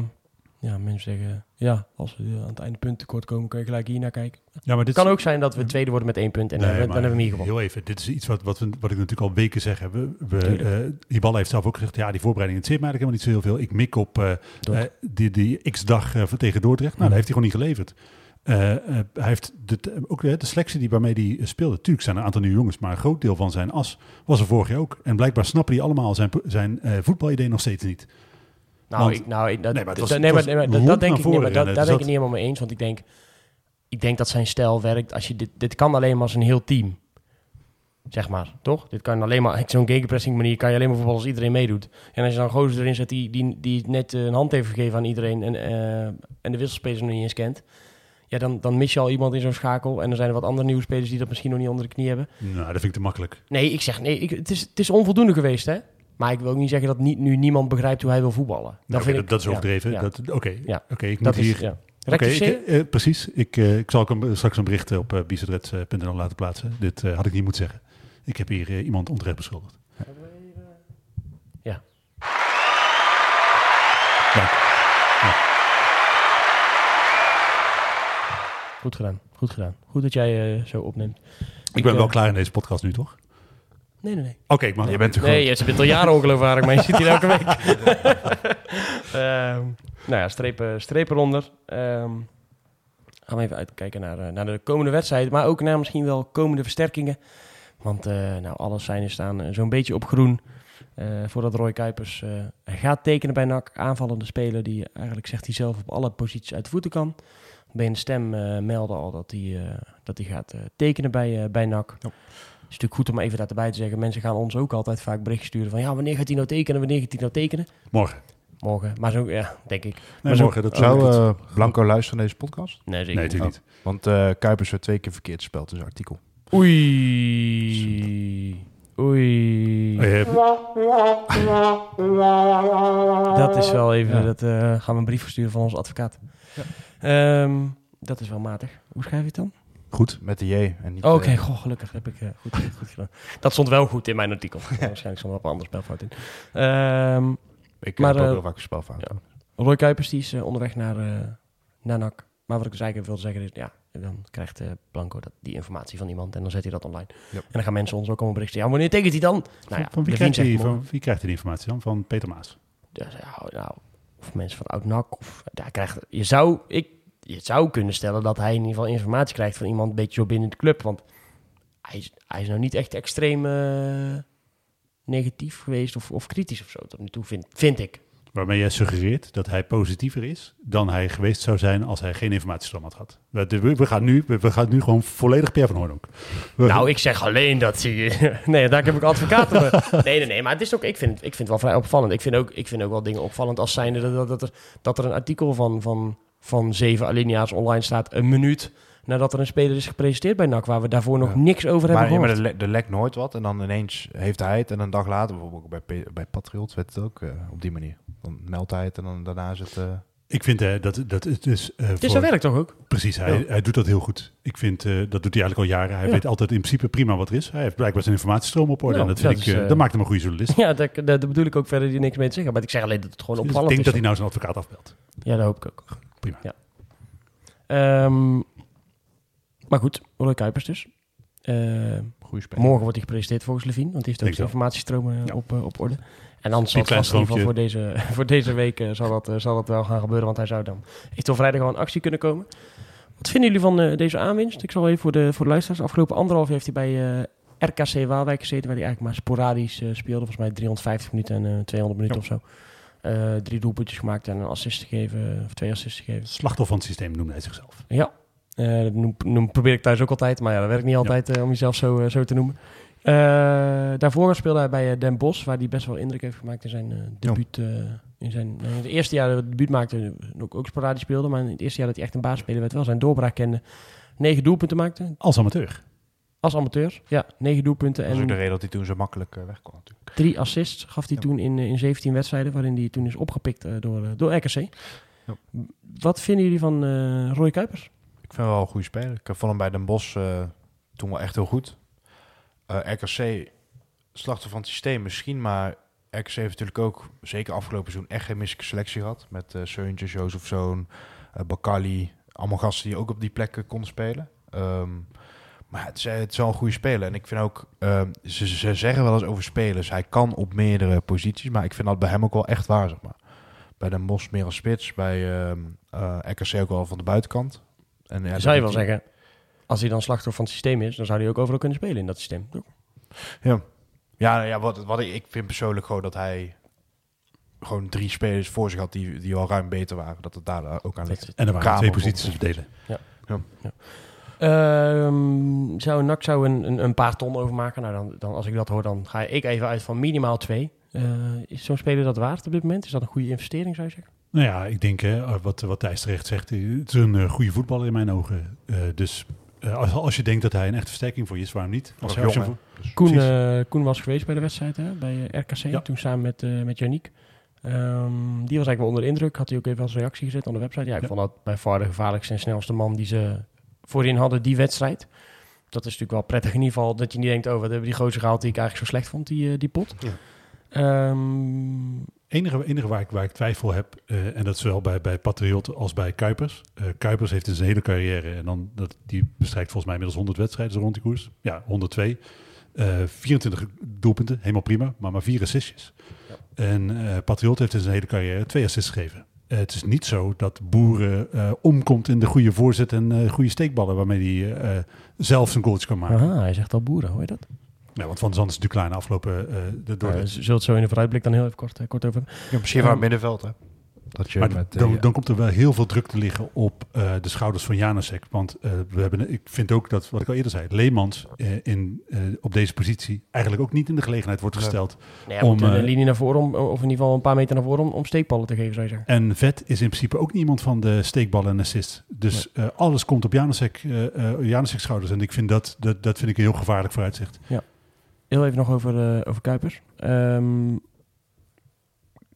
ja, mensen zeggen... Ja, als we aan het einde punt tekort komen... kun je gelijk hier naar kijken. Ja, maar dit Het kan ook zijn dat we tweede worden met één punt. En dan, Nee, hebben we- dan maar hebben we hem hier gewonnen. Heel even, dit is iets wat, wat, we, wat ik natuurlijk al weken zeg. We, we, Tuurlijk. eh, Hiballa heeft zelf ook gezegd, ja, die voorbereiding het zit mij eigenlijk helemaal niet zo heel veel. Ik mik op eh, eh, die, die x-dag eh, van tegen Dordrecht. Nou, Mhm. dat heeft hij gewoon niet geleverd. Eh, eh, hij heeft de, ook de, de selectie die waarmee hij eh, speelde. Tuurlijk zijn er een aantal nieuwe jongens, maar een groot deel van zijn as was er vorig jaar ook. En blijkbaar snappen die allemaal zijn, zijn eh, voetbalidee nog steeds niet. Nou, Want- ik, nou dat, Nee, maar het dat- was- nee, het maar, was nee, maar dat, rond dat denk ik niet. Maar dat, daar Dus ben ik niet helemaal mee eens. Want ik denk, ik denk dat zijn stijl werkt als je dit, dit kan alleen maar als een heel team. Zeg maar, toch? Dit kan alleen maar, zo'n gegenpressing manier kan je alleen maar voetballen als iedereen meedoet. En als je dan een gozer erin zet die, die, die net eh, een hand heeft gegeven aan iedereen en, eh, en de wisselspelers nog niet eens kent. Ja, dan, dan mis je al iemand in zo'n schakel. En er zijn er wat andere nieuwe spelers die dat misschien nog niet onder de knie hebben. Nou, dat vind ik te makkelijk. Nee, ik zeg nee. Ik, het, is, het is onvoldoende geweest, hè? Maar ik wil ook niet zeggen dat niet, nu niemand begrijpt hoe hij wil voetballen. Dat, Nou, vind ik, dat is overdreven. ja. Dat- Oké, Ja. oké, ik Dat moet is, hier... ja. Oké, eh, precies. Ik, eh, ik zal straks een bericht op uh, laten plaatsen. Dit had ik niet moeten zeggen. Ik heb hier iemand onterecht beschuldigd. Ja. Dank. Goed gedaan, goed gedaan. Goed dat jij eh, zo opneemt. Ik ben wel klaar in deze podcast nu, toch? Nee, nee, nee. Oké, ik mag. Je bent te Nee, je bent al jaren ongeloofwaardig, maar je zit hier elke week. Ehm, nou ja, strepen, strepen eronder. Ehm, gaan we even uitkijken naar, eh, naar de komende wedstrijd. Maar ook naar misschien wel komende versterkingen. Want eh, nou, alle seinen staan eh, zo'n beetje op groen. voordat Roy Kuipers eh, gaat tekenen bij NAC. Aanvallende speler die eigenlijk zegt hij zelf op alle posities uit de voeten kan. Ben de stem meldde al dat hij, eh, dat hij gaat tekenen bij, bij NAC. Het is natuurlijk goed om even daarbij te zeggen. Mensen gaan ons ook altijd vaak berichten sturen van... ja, wanneer gaat hij nou tekenen? Wanneer gaat hij nou tekenen? Morgen. Morgen. Maar zo, ja, denk ik. Nee, Maar zo- morgen. Dat Zou eh, Blanco luisteren naar deze podcast? Nee, zeker nee, niet. natuurlijk niet. Want eh Kuipers werd twee keer verkeerd gespeeld in zijn artikel. Oei. Oei. Eh, Dat is wel even... Ja. Dat eh, gaan we een brief versturen van onze advocaat. Ehm, dat is wel matig. Hoe schrijf je het dan? Goed. Met de J en niet... Oh, Oké, eh, goh, gelukkig heb ik eh, goed, goed gedaan. Dat stond wel goed in mijn artikel. Waarschijnlijk stond er wel een ander spelfout in. Ehm, ik maar, heb ook eh, heel vaak een spelfout. ja. Roy Kuipers die is eh, onderweg naar, eh naar NAC. Maar wat ik dus eigenlijk wilde zeggen is, ja, dan krijgt eh, Blanco dat, die informatie van iemand en dan zet hij dat online. En dan gaan mensen ons ook allemaal berichten. Ja, wanneer tekent hij dan? Nou ja, van, wie krijgt van wie hij die informatie dan? Van Peter Maas. Ja, nou, of mensen van oud NAC. Of, daar krijgt, je, zou, ik, je zou kunnen stellen dat hij in ieder geval informatie krijgt van iemand een beetje zo binnen de club. Want hij is, hij is nou niet echt extreem eh, negatief geweest of, of kritisch of zo tot nu toe, vind, vind ik. Waarmee jij suggereert dat hij positiever is dan hij geweest zou zijn als hij geen informatiestroom had gehad. We, we, gaan, nu, we, we gaan nu gewoon volledig Pierre van Hoornhoek. Nou, ik zeg alleen dat hij... nee, daar heb ik advocaten voor. Nee, nee, nee, maar het is ook... Ik vind, ik vind het wel vrij opvallend. Ik vind ook, ik vind ook wel dingen opvallend als zijnde dat, dat, dat, er, dat er een artikel van, van, van zeven alinea's online staat... een minuut nadat er een speler is gepresenteerd bij NAC... waar we daarvoor nog Ja. niks over hebben Maar, ja, maar gehoord. er, le- er lekt nooit wat. En dan ineens heeft hij het. En een dag later, bijvoorbeeld bij, bij Patriot, werd het ook eh, op die manier. Dan meldt hij het en dan daarna is het... eh, Ik vind eh, dat, dat het is... eh, Het is voor- werk toch ook? Precies, hij, Ja. hij doet dat heel goed. Ik vind, eh, dat doet hij eigenlijk al jaren. Hij Ja. weet altijd in principe prima wat er is. Hij heeft blijkbaar zijn informatiestroom op orde. Nou, en dat, vind dat ik, is, dat maakt hem een goede journalist. Ja, daar, bedoel ik ook verder niks mee te zeggen. Maar ik zeg alleen dat het gewoon Dus ik opvallend denk is. dat hij nou zijn advocaat afbelt. Ja, dat hoop ik ook. Prima. Ja. Ehm, maar goed, Roy Kuipers dus. Goede speler. Morgen wordt hij gepresenteerd volgens Levine, want die heeft ook zijn informatiestromen Ja. op, eh, op orde. En dan zal het voor deze, voor deze week eh, zal, dat, eh, zal dat wel gaan gebeuren, want hij zou dan eventueel vrijdag al in actie kunnen komen. Wat vinden jullie van eh, deze aanwinst? Ik zal even voor de, voor de luisteraars. Afgelopen anderhalf heeft hij bij eh, RKC Waalwijk gezeten, waar hij eigenlijk maar sporadisch eh, speelde. Volgens mij 350 minuten en eh, 200 minuten of zo. Eh, drie doelpuntjes gemaakt en een assist gegeven, of twee assists gegeven. Slachtoffer van het systeem noemde hij zichzelf. Ja, eh, dat noem, noem- probeer ik thuis ook altijd. Maar ja, dat werkt niet altijd eh, om jezelf zo, eh, zo te noemen. Eh, daarvoor speelde hij bij eh, Den Bosch, waar hij best wel indruk heeft gemaakt in zijn eh debuut. eh, in zijn, in het eerste jaar dat hij debuut maakte, ook, ook sporadisch speelde. Maar in het eerste jaar dat hij echt een baasspeler werd, wel zijn doorbraak kende. Negen doelpunten maakte, Als amateur. Als amateur. Ja, negen doelpunten Dat is ook de en reden dat hij toen zo makkelijk eh, weg kon natuurlijk. drie assists gaf hij Ja. toen in, eh, in 17 wedstrijden, waarin hij toen is opgepikt eh, door, eh, door RKC. Wat vinden jullie van eh Roy Kuipers? Ik vind hem wel een goede speler. Ik vond hem bij Den Bosch eh, toen wel echt heel goed. Eh, RKC, slachtoffer van het systeem misschien, maar RKC heeft natuurlijk ook, zeker afgelopen seizoen, echt geen misselijke selectie gehad. Met eh Seuntje, Jozefzoon, eh Bakali, allemaal gasten die ook op die plekken konden spelen. Ehm, maar het is, het is wel een goede speler. En ik vind ook, ehm, ze, ze zeggen wel eens over spelers, hij kan op meerdere posities, maar ik vind dat bij hem ook wel echt waar, zeg maar. Bij Den Bosch meer als spits, bij ehm eh, RKC ook wel van de buitenkant. En, ja, zou je wel zeggen, als hij dan slachtoffer van het systeem is, dan zou hij ook overal kunnen spelen in dat systeem. Ja, ja, ja wat, wat ik, ik vind persoonlijk gewoon dat hij gewoon drie spelers voor zich had die, die al ruim beter waren. Dat het daar ook aan ligt. En er waren twee posities te verdelen. Ehm, zou NAC zou een, een, een paar ton overmaken? Nou, dan, dan, als ik dat hoor, dan ga ik even uit van minimaal twee. Eh, is zo'n speler dat waard op dit moment? Is dat een goede investering, zou je zeggen? Nou ja, ik denk hè, wat, wat Thijs terecht zegt, eh, het is een eh, goede voetballer in mijn ogen. Eh, dus eh, als, als je denkt dat hij een echte versterking voor je is, waarom niet? Als, Nog als je jong, Koen, eh, Koen was geweest bij de wedstrijd hè, bij eh, RKC, Ja. toen samen met, eh met Yannick. Ehm, die was eigenlijk wel onder de indruk. Had hij ook even als reactie gezet op de website. Ja, ik Ja. vond dat bij far de gevaarlijkste en snelste man die ze voorin hadden, die wedstrijd. Dat is natuurlijk wel prettig in ieder geval, dat je niet denkt, oh, wat hebben die gozer gehaald die ik eigenlijk zo slecht vond, die, eh, die pot. Ja. Ehm, enige, enige waar, ik, waar ik twijfel heb, eh, en dat is zowel bij, bij Patriot als bij Kuipers. Eh, Kuipers heeft in zijn hele carrière, en dan, dat, die bestrijkt volgens mij inmiddels 100 wedstrijden rond die koers. Ja, 102. Eh 24 doelpunten, helemaal prima, maar maar vier assistjes. En eh, Patriot heeft in zijn hele carrière twee assists gegeven. Het is niet zo dat Boeren eh, omkomt in de goede voorzet en eh, goede steekballen waarmee hij eh, zelf zijn goaltjes kan maken. Aha, hij zegt al boeren, hoor je dat? Ja, want Van Zand is natuurlijk na afgelopen eh, de, door de- zullen het zo in de vooruitblik dan heel even kort, kort over. Ja, misschien van het middenveld, hè? Dat je Maar met... eh, dan, dan komt er wel heel veel druk te liggen op eh, de schouders van Janusek. Want eh, we hebben, ik vind ook dat, wat ik al eerder zei, Leemans eh, in, eh, op deze positie eigenlijk ook niet in de gelegenheid wordt gesteld. Nee, Om, een linie naar voren, om, of in ieder geval een paar meter naar voren om, om steekballen te geven, zou je zeggen. En Vet is in principe ook niet iemand van de steekballen en assist. Dus eh, alles komt op Janusek, eh eh, Janusek schouders. En ik vind dat, dat, dat vind ik een heel gevaarlijk vooruitzicht. Heel even nog over, eh, over Kuipers. Ehm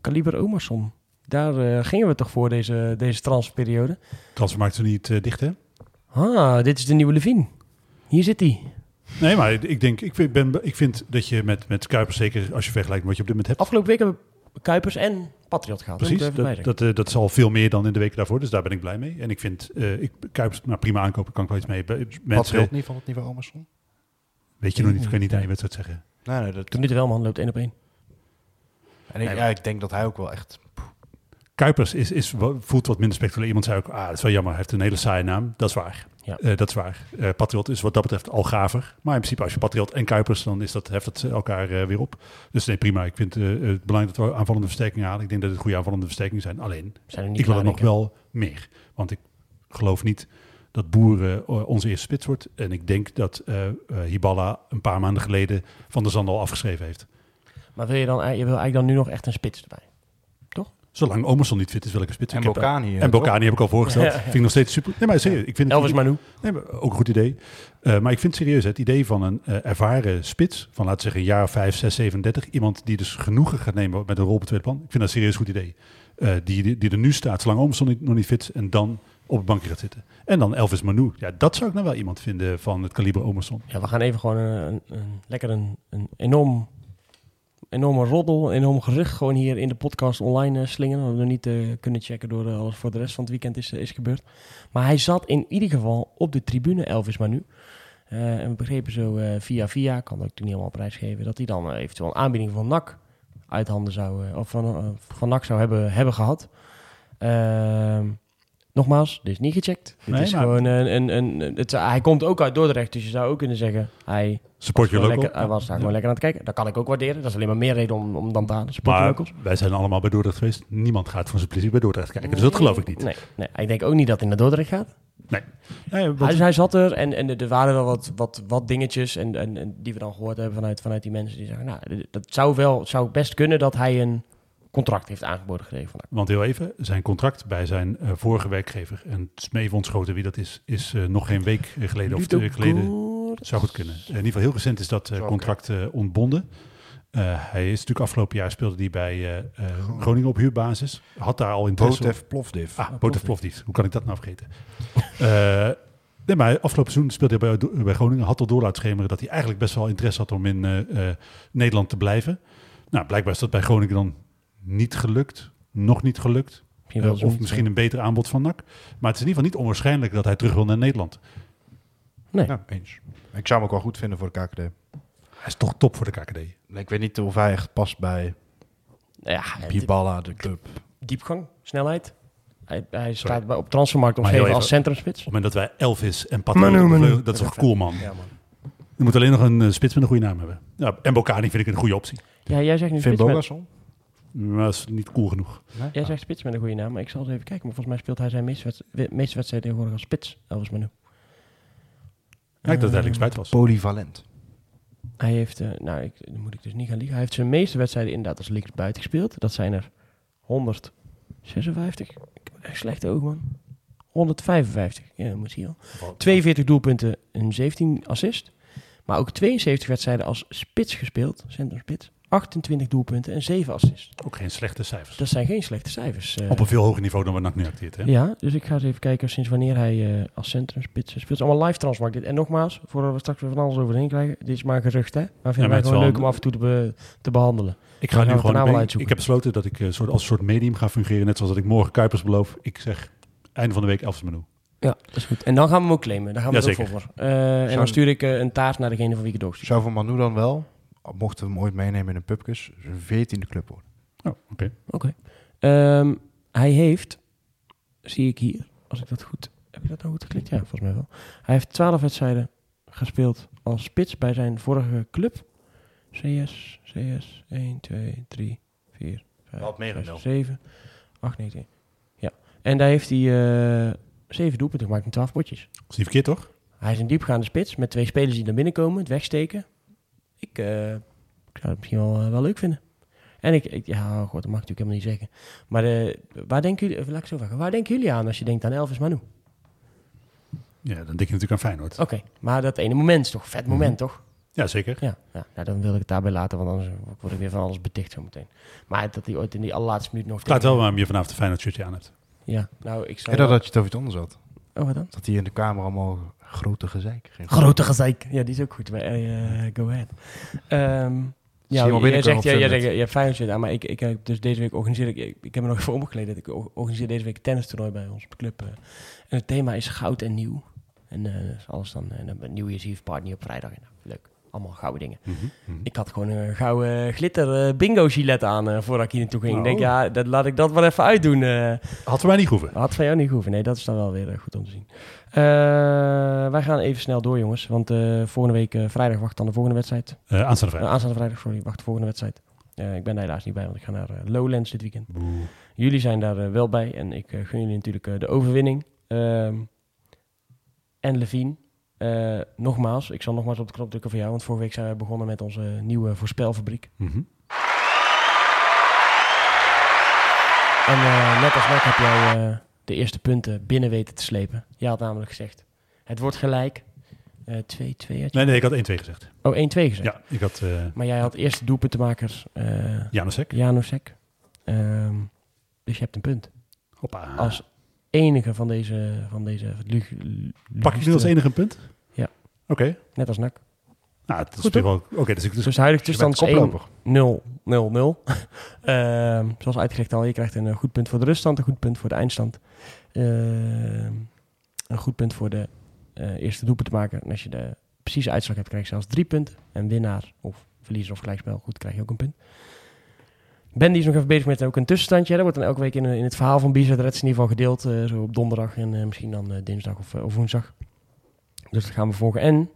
Kaliber Omerson. Daar eh, gingen we toch voor deze, deze transferperiode. Transfermarkt is niet eh, dicht, hè? Ah, dit is de nieuwe Levine. Hier zit hij. Nee, maar ik denk, ik vind, ben, ik vind dat je met, met Kuipers, zeker als je vergelijkt met wat je op dit moment hebt, Afgelopen week hebben we Kuipers en Patriot gehad. Precies, Dat, dat, dat, eh, dat is al veel meer dan in de weken daarvoor. Dus daar ben ik blij mee. En ik vind eh ik, Kuipers nou, prima aankopen, kan ik wel iets mee. Mensen, Patriot niet van het niveau Amerson? weet je nog niet, kan je niet aan je wedstrijd zeggen. Nee, nee, dat... Toen niet wel, man. Loopt één op één. En ik, ja, ik denk dat hij ook wel echt... Kuipers is, is, voelt wat minder spectaculair. Iemand zei ook, ah, dat is wel jammer, hij heeft een hele saaie naam. Dat is waar. Ja. Eh, dat is waar. Eh, Patriot is wat dat betreft al gaver. Maar in principe, als je Patriot en Kuipers, dan is dat, heft het elkaar eh, weer op. Dus nee, prima. Ik vind het belangrijk dat we aanvallende versterkingen halen. Ik denk dat het goede aanvallende versterkingen zijn. Alleen, Zijn er niet ik wil er nog wel meer. Want ik geloof niet dat Boeren onze eerste spits wordt. En ik denk dat Hiballa een paar maanden geleden van de Zand al afgeschreven heeft. Maar wil je dan, je wil eigenlijk dan nu nog echt een spits erbij? Zolang Omerson niet fit is, wil ik een spits. En heb- Bocani, eh, En Bocani heb ik al voorgesteld. Ja, ja. Vind ik nog steeds super. Nee, maar serieus. Ik vind Elvis Manu. Nee, maar ook een goed idee. Eh, maar ik vind serieus het idee van een eh, ervaren spits, van laten we zeggen een jaar of 5, 6, 37, iemand die dus genoegen gaat nemen met een rol op het tweede plan. Ik vind dat een serieus goed idee. Eh, die, die, die er nu staat, zolang Omerson niet, nog niet fit is, en dan op het bankje gaat zitten. En dan Elvis Manu. Ja, dat zou ik nou wel iemand vinden van het kaliber Omerson. Ja, we gaan even gewoon een, een, een- lekker een, een enorm, enorme roddel, enorm gerucht gewoon hier in de podcast online eh, slingen. We we nog niet eh, kunnen checken door eh, alles voor de rest van het weekend is, is gebeurd. Maar hij zat in ieder geval op de tribune, Elvis Manu. Eh, en we begrepen zo via via, kan ook toen niet helemaal prijsgeven, dat hij dan eventueel een aanbieding van NAC uit handen zou, of van, van NAC zou hebben, hebben gehad. Ehm, nogmaals, dit is niet gecheckt. Dit Nee, is maar- gewoon een, een, een, het, hij komt ook uit Dordrecht, dus je zou ook kunnen zeggen, hij Support gewoon local. lekker, hij was daar gewoon lekker aan het kijken. Dat kan ik ook waarderen. Dat is alleen maar meer reden om, om dan te halen. Support Maar locals. wij zijn allemaal bij Dordrecht geweest. Niemand gaat voor zijn plezier bij Dordrecht kijken. Dus dat geloof ik niet. Nee, nee, ik denk ook niet dat hij naar Dordrecht gaat. Nee, wat- Hij, hij zat er en, en er waren wel wat, wat, wat dingetjes en, en, en die we dan gehoord hebben vanuit, vanuit die mensen die zeggen, nou, dat zou wel, het zou best kunnen dat hij een contract heeft aangeboden gekregen. Van, Want heel even, zijn contract bij zijn eh, vorige werkgever, en het is me even ontschoten wie dat is, is eh, nog geen week geleden of twee weken Zou goed kunnen. In ieder geval heel recent is dat eh, contract eh, ontbonden. Eh, hij is natuurlijk afgelopen jaar speelde hij bij eh, eh, Groningen op huurbasis. Had daar al interesse. op. Botev Plovdiv. Ah, Plovdiv. Hoe kan ik dat nou vergeten? Eh, nee, maar afgelopen seizoen speelde hij bij, bij Groningen. Had al door laten schemeren dat hij eigenlijk best wel interesse had om in eh, eh, Nederland te blijven. Nou, blijkbaar is dat bij Groningen dan niet gelukt. Nog niet gelukt. Misschien Eh, of misschien een beter aanbod van NAC. Maar het is in ieder geval niet onwaarschijnlijk dat hij terug wil naar Nederland. Ja, eens. Ik zou hem ook wel goed vinden voor de KKD. Hij is toch top voor de KKD. Ik weet niet of hij echt past bij Ja, en Hiballa, de club. diepgang, snelheid. Hij, hij staat bij, op transfermarkt omschreven als centrumspits. Op het moment dat wij Elvis en Patrick... Dat is toch cool, man. Ja, man. Je moet alleen nog een eh, spits met een goede naam hebben. Ja, en Bocani vind ik een goede optie. Ja, jij zegt nu Finn spits met? Maar dat is niet cool genoeg. jij zegt spits met een goede naam, maar ik zal eens even kijken. Maar volgens mij speelt hij zijn meeste, wedst- meeste wedstrijden tegenwoordig als spits, Elvis Manu. Ja, ik dat hij Eh, linksbuit was. Polyvalent. Hij heeft, eh, nou, ik, dan moet ik dus niet gaan liegen. Hij heeft zijn meeste wedstrijden inderdaad als linksbuiten gespeeld. Dat zijn er 156. Ik heb echt slechte ogen, man. 155. Ja, moet je al. 42 doelpunten en 17 assist. Maar ook 72 wedstrijden als spits gespeeld, centrumspits. 28 doelpunten en 7 assists. Ook geen slechte cijfers. Dat zijn geen slechte cijfers. eh. Op een veel hoger niveau dan we NAC nu acteert. Hè? Ja, dus ik ga eens even kijken sinds wanneer hij eh, als centrumspits speelt. Het is allemaal live transmarkt dit. En nogmaals, voordat we straks weer van alles overheen krijgen. Dit is maar gerucht, hè? Maar vinden maar wij het gewoon wel leuk om af en toe te, be- te behandelen. Ik ga nu gewoon. ik- heb besloten dat ik eh, soort, als een soort medium ga fungeren. Net zoals dat ik morgen Kuipers beloof. Ik zeg einde van de week Elfs menu. Ja, dat is goed. En dan gaan we hem ook claimen. Daar gaan we Ja, het ook zeker. voor. Eh, en dan stuur ik eh, een taart naar degene van wie ik het doorstuur. Zou van Manu dan wel, mochten we hem ooit meenemen in een pubkus, zijn veertiende club worden? Oh, oké. Oké. Ehm, hij heeft, zie ik hier, als ik dat goed... Heb ik dat nou goed geklikt? Ja, volgens mij wel. Hij heeft 12 wedstrijden gespeeld als spits bij zijn vorige club. CS, CS, 1, 2, 3, 4, 5, Wat meer dan 6, nul. 7, 8, 9, 10. Ja. En daar heeft hij eh 7 doelpunten gemaakt in 12 potjes. Dat is niet verkeerd, toch? Hij is een diepgaande spits met twee spelers die naar binnen komen, het wegsteken. Ik, eh, ik zou het misschien wel, eh, wel leuk vinden. En ik, ik ja, god, dat mag ik natuurlijk helemaal niet zeggen. Maar eh, waar denken jullie, laat ik zo vragen, waar denken jullie aan als je denkt aan Elvis Manu? Ja, dan denk je natuurlijk aan Feyenoord. Oké, maar dat ene moment is toch een vet moment, toch? Ja, zeker. Ja, ja nou, dan wil ik het daarbij laten, want anders word ik weer van alles beticht zo meteen. Maar dat hij ooit in die allerlaatste minuut nog... Het tegen- wel waarom je vanavond de Feyenoord shirtje aan hebt. Ja, nou, ik zou... En dat dat je het over iets anders had. Oh, wat dan? Dat hier in de kamer allemaal grote gezeik. Grote gezeik. Ja, die is ook goed. Eh, go ahead. Ehm ja, je jij zegt, jij je hebt Feyenoord zitten aan, maar ik, ik heb dus deze week organiseer ik, ik, heb me nog even omgekleed. dat Ik organiseer deze week een tennistoernooi bij ons club. eh. en het thema is goud en nieuw. En is alles dan, en dan een New Year's Eve party op vrijdag. En, nou, leuk. Allemaal gouden dingen. Mhm, mhm. Ik had gewoon een gouden glitter bingo gilet aan voordat ik hier naartoe ging. Ik denk, ja, dat, laat ik dat wel even uitdoen. Had voor mij niet hoeven. Had van jou niet hoeven. Nee, dat is dan wel weer goed om te zien. Eh, wij gaan even snel door, jongens. Want eh, volgende week, eh, vrijdag, wacht dan de volgende wedstrijd. Aanstaande vrijdag. aanstaande vrijdag, sorry, wacht de volgende wedstrijd. Ik ben daar helaas niet bij, want ik ga naar Lowlands dit weekend. Boe. Jullie zijn daar wel bij en ik gun jullie natuurlijk de overwinning. Ehm, en Levine, nogmaals, ik zal nogmaals op de knop drukken voor jou, want vorige week zijn we begonnen met onze nieuwe voorspelfabriek. Mhm. En net als net heb jij de eerste punten binnen weten te slepen. Je had namelijk gezegd, het wordt gelijk. Eh 2-2 had je? Nee, nee, ik had 1-2 gezegd. Oh, 1-2 gezegd. Ja, ik had eh Maar jij had eerst de doelpuntenmaker eh Janosek. Janusek. Ehm, dus je hebt een punt. Hoppa. Als enige van deze... Van deze Pak ik nu als enige een punt? Ja. Oké. Net als NAC. Nou, het is wel... Oké, dus ik... Dus, Dus de huidige Dus je bent tussenstand is 1 koploper. 0-0-0. Ehm, zoals uitgelegd al, je krijgt een eh, goed punt voor de ruststand, een goed punt voor de eindstand. Ehm, een goed punt voor de eh, eerste doelpunt te maken. En als je de precieze uitslag hebt, krijg je zelfs drie punten. En winnaar of verliezer of gelijkspel, goed, krijg je ook een punt. Ben die is nog even bezig met ook een tussenstandje. Dat wordt dan elke week in, in het verhaal van Bizet Reds in ieder geval gedeeld. eh, zo op donderdag en eh, misschien dan eh, dinsdag of, eh, of woensdag. Dus dat gaan we volgen. En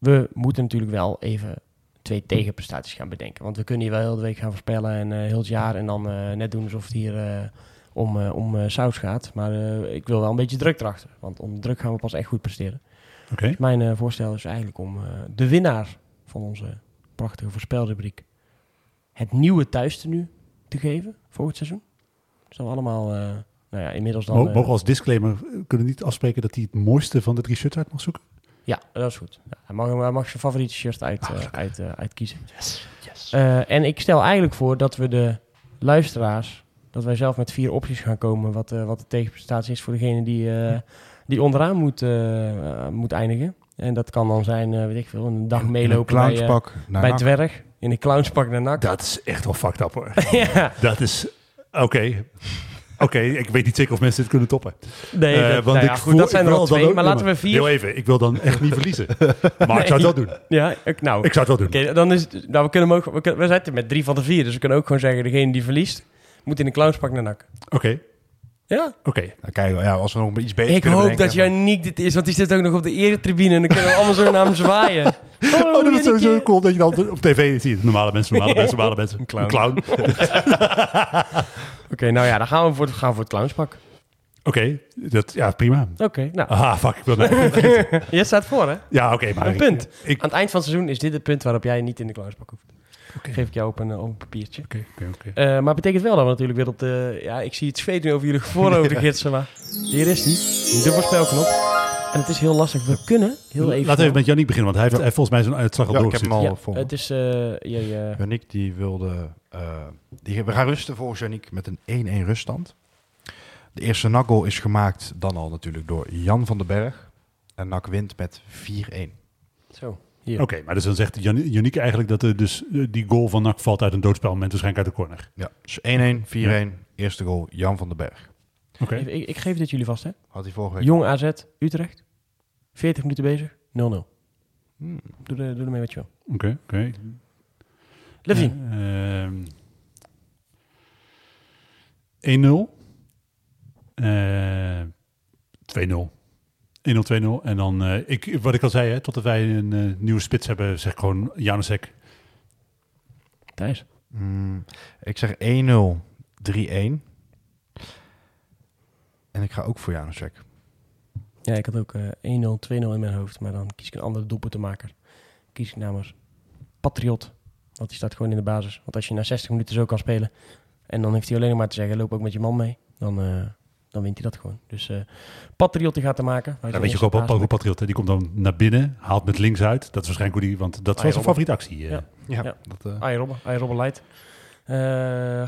we moeten natuurlijk wel even twee tegenprestaties gaan bedenken. Want we kunnen hier wel heel de week gaan voorspellen en eh, heel het jaar. En dan eh, net doen alsof het hier eh, om, om saus gaat. Maar ik wil wel een beetje druk erachter. Want onder druk gaan we pas echt goed presteren. Oké. Dus mijn voorstel is eigenlijk om de winnaar van onze prachtige voorspelrubriek het nieuwe thuistenu te geven volgend seizoen. Dus dan allemaal, nou ja, inmiddels dan... Mo- Mogen we als disclaimer kunnen we niet afspreken dat hij het mooiste van de drie shirts uit mag zoeken? Ja, dat is goed. Hij, mag, hij mag zijn favoriete shirt uit, eh, uit, eh, uitkiezen. Yes. yes. Eh, en ik stel eigenlijk voor dat we de luisteraars, dat wij zelf met vier opties gaan komen wat, wat de tegenprestatie is voor degene die, die onderaan moet, moet eindigen. En dat kan dan zijn, weet ik veel, een dag In meelopen een bij, bij NAC. Dwerg, in een clownspak naar NAC. Dat is echt wel fucked up hoor. ja, dat is... Oké. Oké, ik weet niet zeker of mensen dit kunnen toppen. nee, Eh, dat, want nou ja, ik goed, voel- dat zijn er al twee, maar laten we Heel vier... even, ik wil dan echt niet verliezen. Maar Nee. ik zou het wel doen. Ja, ik, nou, Ik zou het wel doen. Oké, dan is het- nou, we kunnen hem ook, we, kunnen, we zitten met drie van de vier, dus we kunnen ook gewoon zeggen, degene die verliest, moet in een clownspak naar NAC. Oké, Ja, oké. Kijk, ja, als we nog iets beter ik hoop bedenken, dat maar- Janiek dit is, want die zit ook nog op de eretribune en dan kunnen we allemaal zo naar hem zwaaien. Oh, dat is sowieso cool dat je dan op tv ziet. Normale mensen, normale mensen, normale mensen. Een clown. Een clown. Oké, nou ja, dan gaan we voor, het- gaan we voor het clownspak. Oké, dat, ja, prima. Oké, nou, Ah, fuck, ik wil nee. je staat voor hè? Ja, oké, maar... Een ik- punt. Ik, Aan het eind van het seizoen is dit het punt waarop jij niet in de clownspak hoeft. Geef ik jou op een, eh, op een papiertje. Oké, oké. Eh, maar betekent wel dat we natuurlijk weer op de... Ja, ik zie het zweet nu over jullie voorhoofden gidsen, maar hier is die. De voorspelknop. En het is heel lastig. We kunnen heel even... Laten we even met Jannik beginnen, want hij heeft, hij heeft volgens mij zijn uitslag al Ja, ik heb hem al Ja, voor me. het is... eh, Yannick die wilde... eh, die, we gaan rusten volgens Yannick met een 1-1 ruststand. De eerste NAC-goal is gemaakt dan al natuurlijk door Jan van den Berg. En NAC wint met 4-1. Zo, hier. Oké, maar dus dan zegt Jan- Yannick eigenlijk dat er dus, eh, die goal van NAC valt uit een doodspelmoment, waarschijnlijk uit de corner. Ja, dus 1-1, 4-1. Eerste goal Jan van den Berg. Oké. Even- ik, ik geef dit jullie vast, hè. Had hij vorige week. Jong AZ, Utrecht. 40 minuten bezig, 0-0. Hmm. Doe, er, doe ermee wat je wil. Oké, oké. Levin. Ehm, 1-0. Eh, 2-0. 1-0, 2-0. En dan, eh, ik, wat ik al zei, hè, totdat wij een eh, nieuwe spits hebben, zeg gewoon Janusek. Thijs. Hmm, ik zeg 1-0, 3-1. En ik ga ook voor Janusek. Ja, ik had ook eh 1-0, 2-0 in mijn hoofd. Maar dan kies ik een andere doelpuntenmaker. Kies ik namens Patriot. Want die staat gewoon in de basis. Want als je na 60 minuten zo kan spelen... en dan heeft hij alleen nog maar te zeggen... loop ook met je man mee. Dan, eh, dan wint hij dat gewoon. Dus eh Patriot die gaat te maken. Ja, weet je ook ook Patriot, hè, die komt dan naar binnen, haalt met links uit. Dat is waarschijnlijk hoe die, want dat was zijn favoriete actie. eh. Ja. Ja, Ja. dat... eh, Robben, Robben Light. Eh,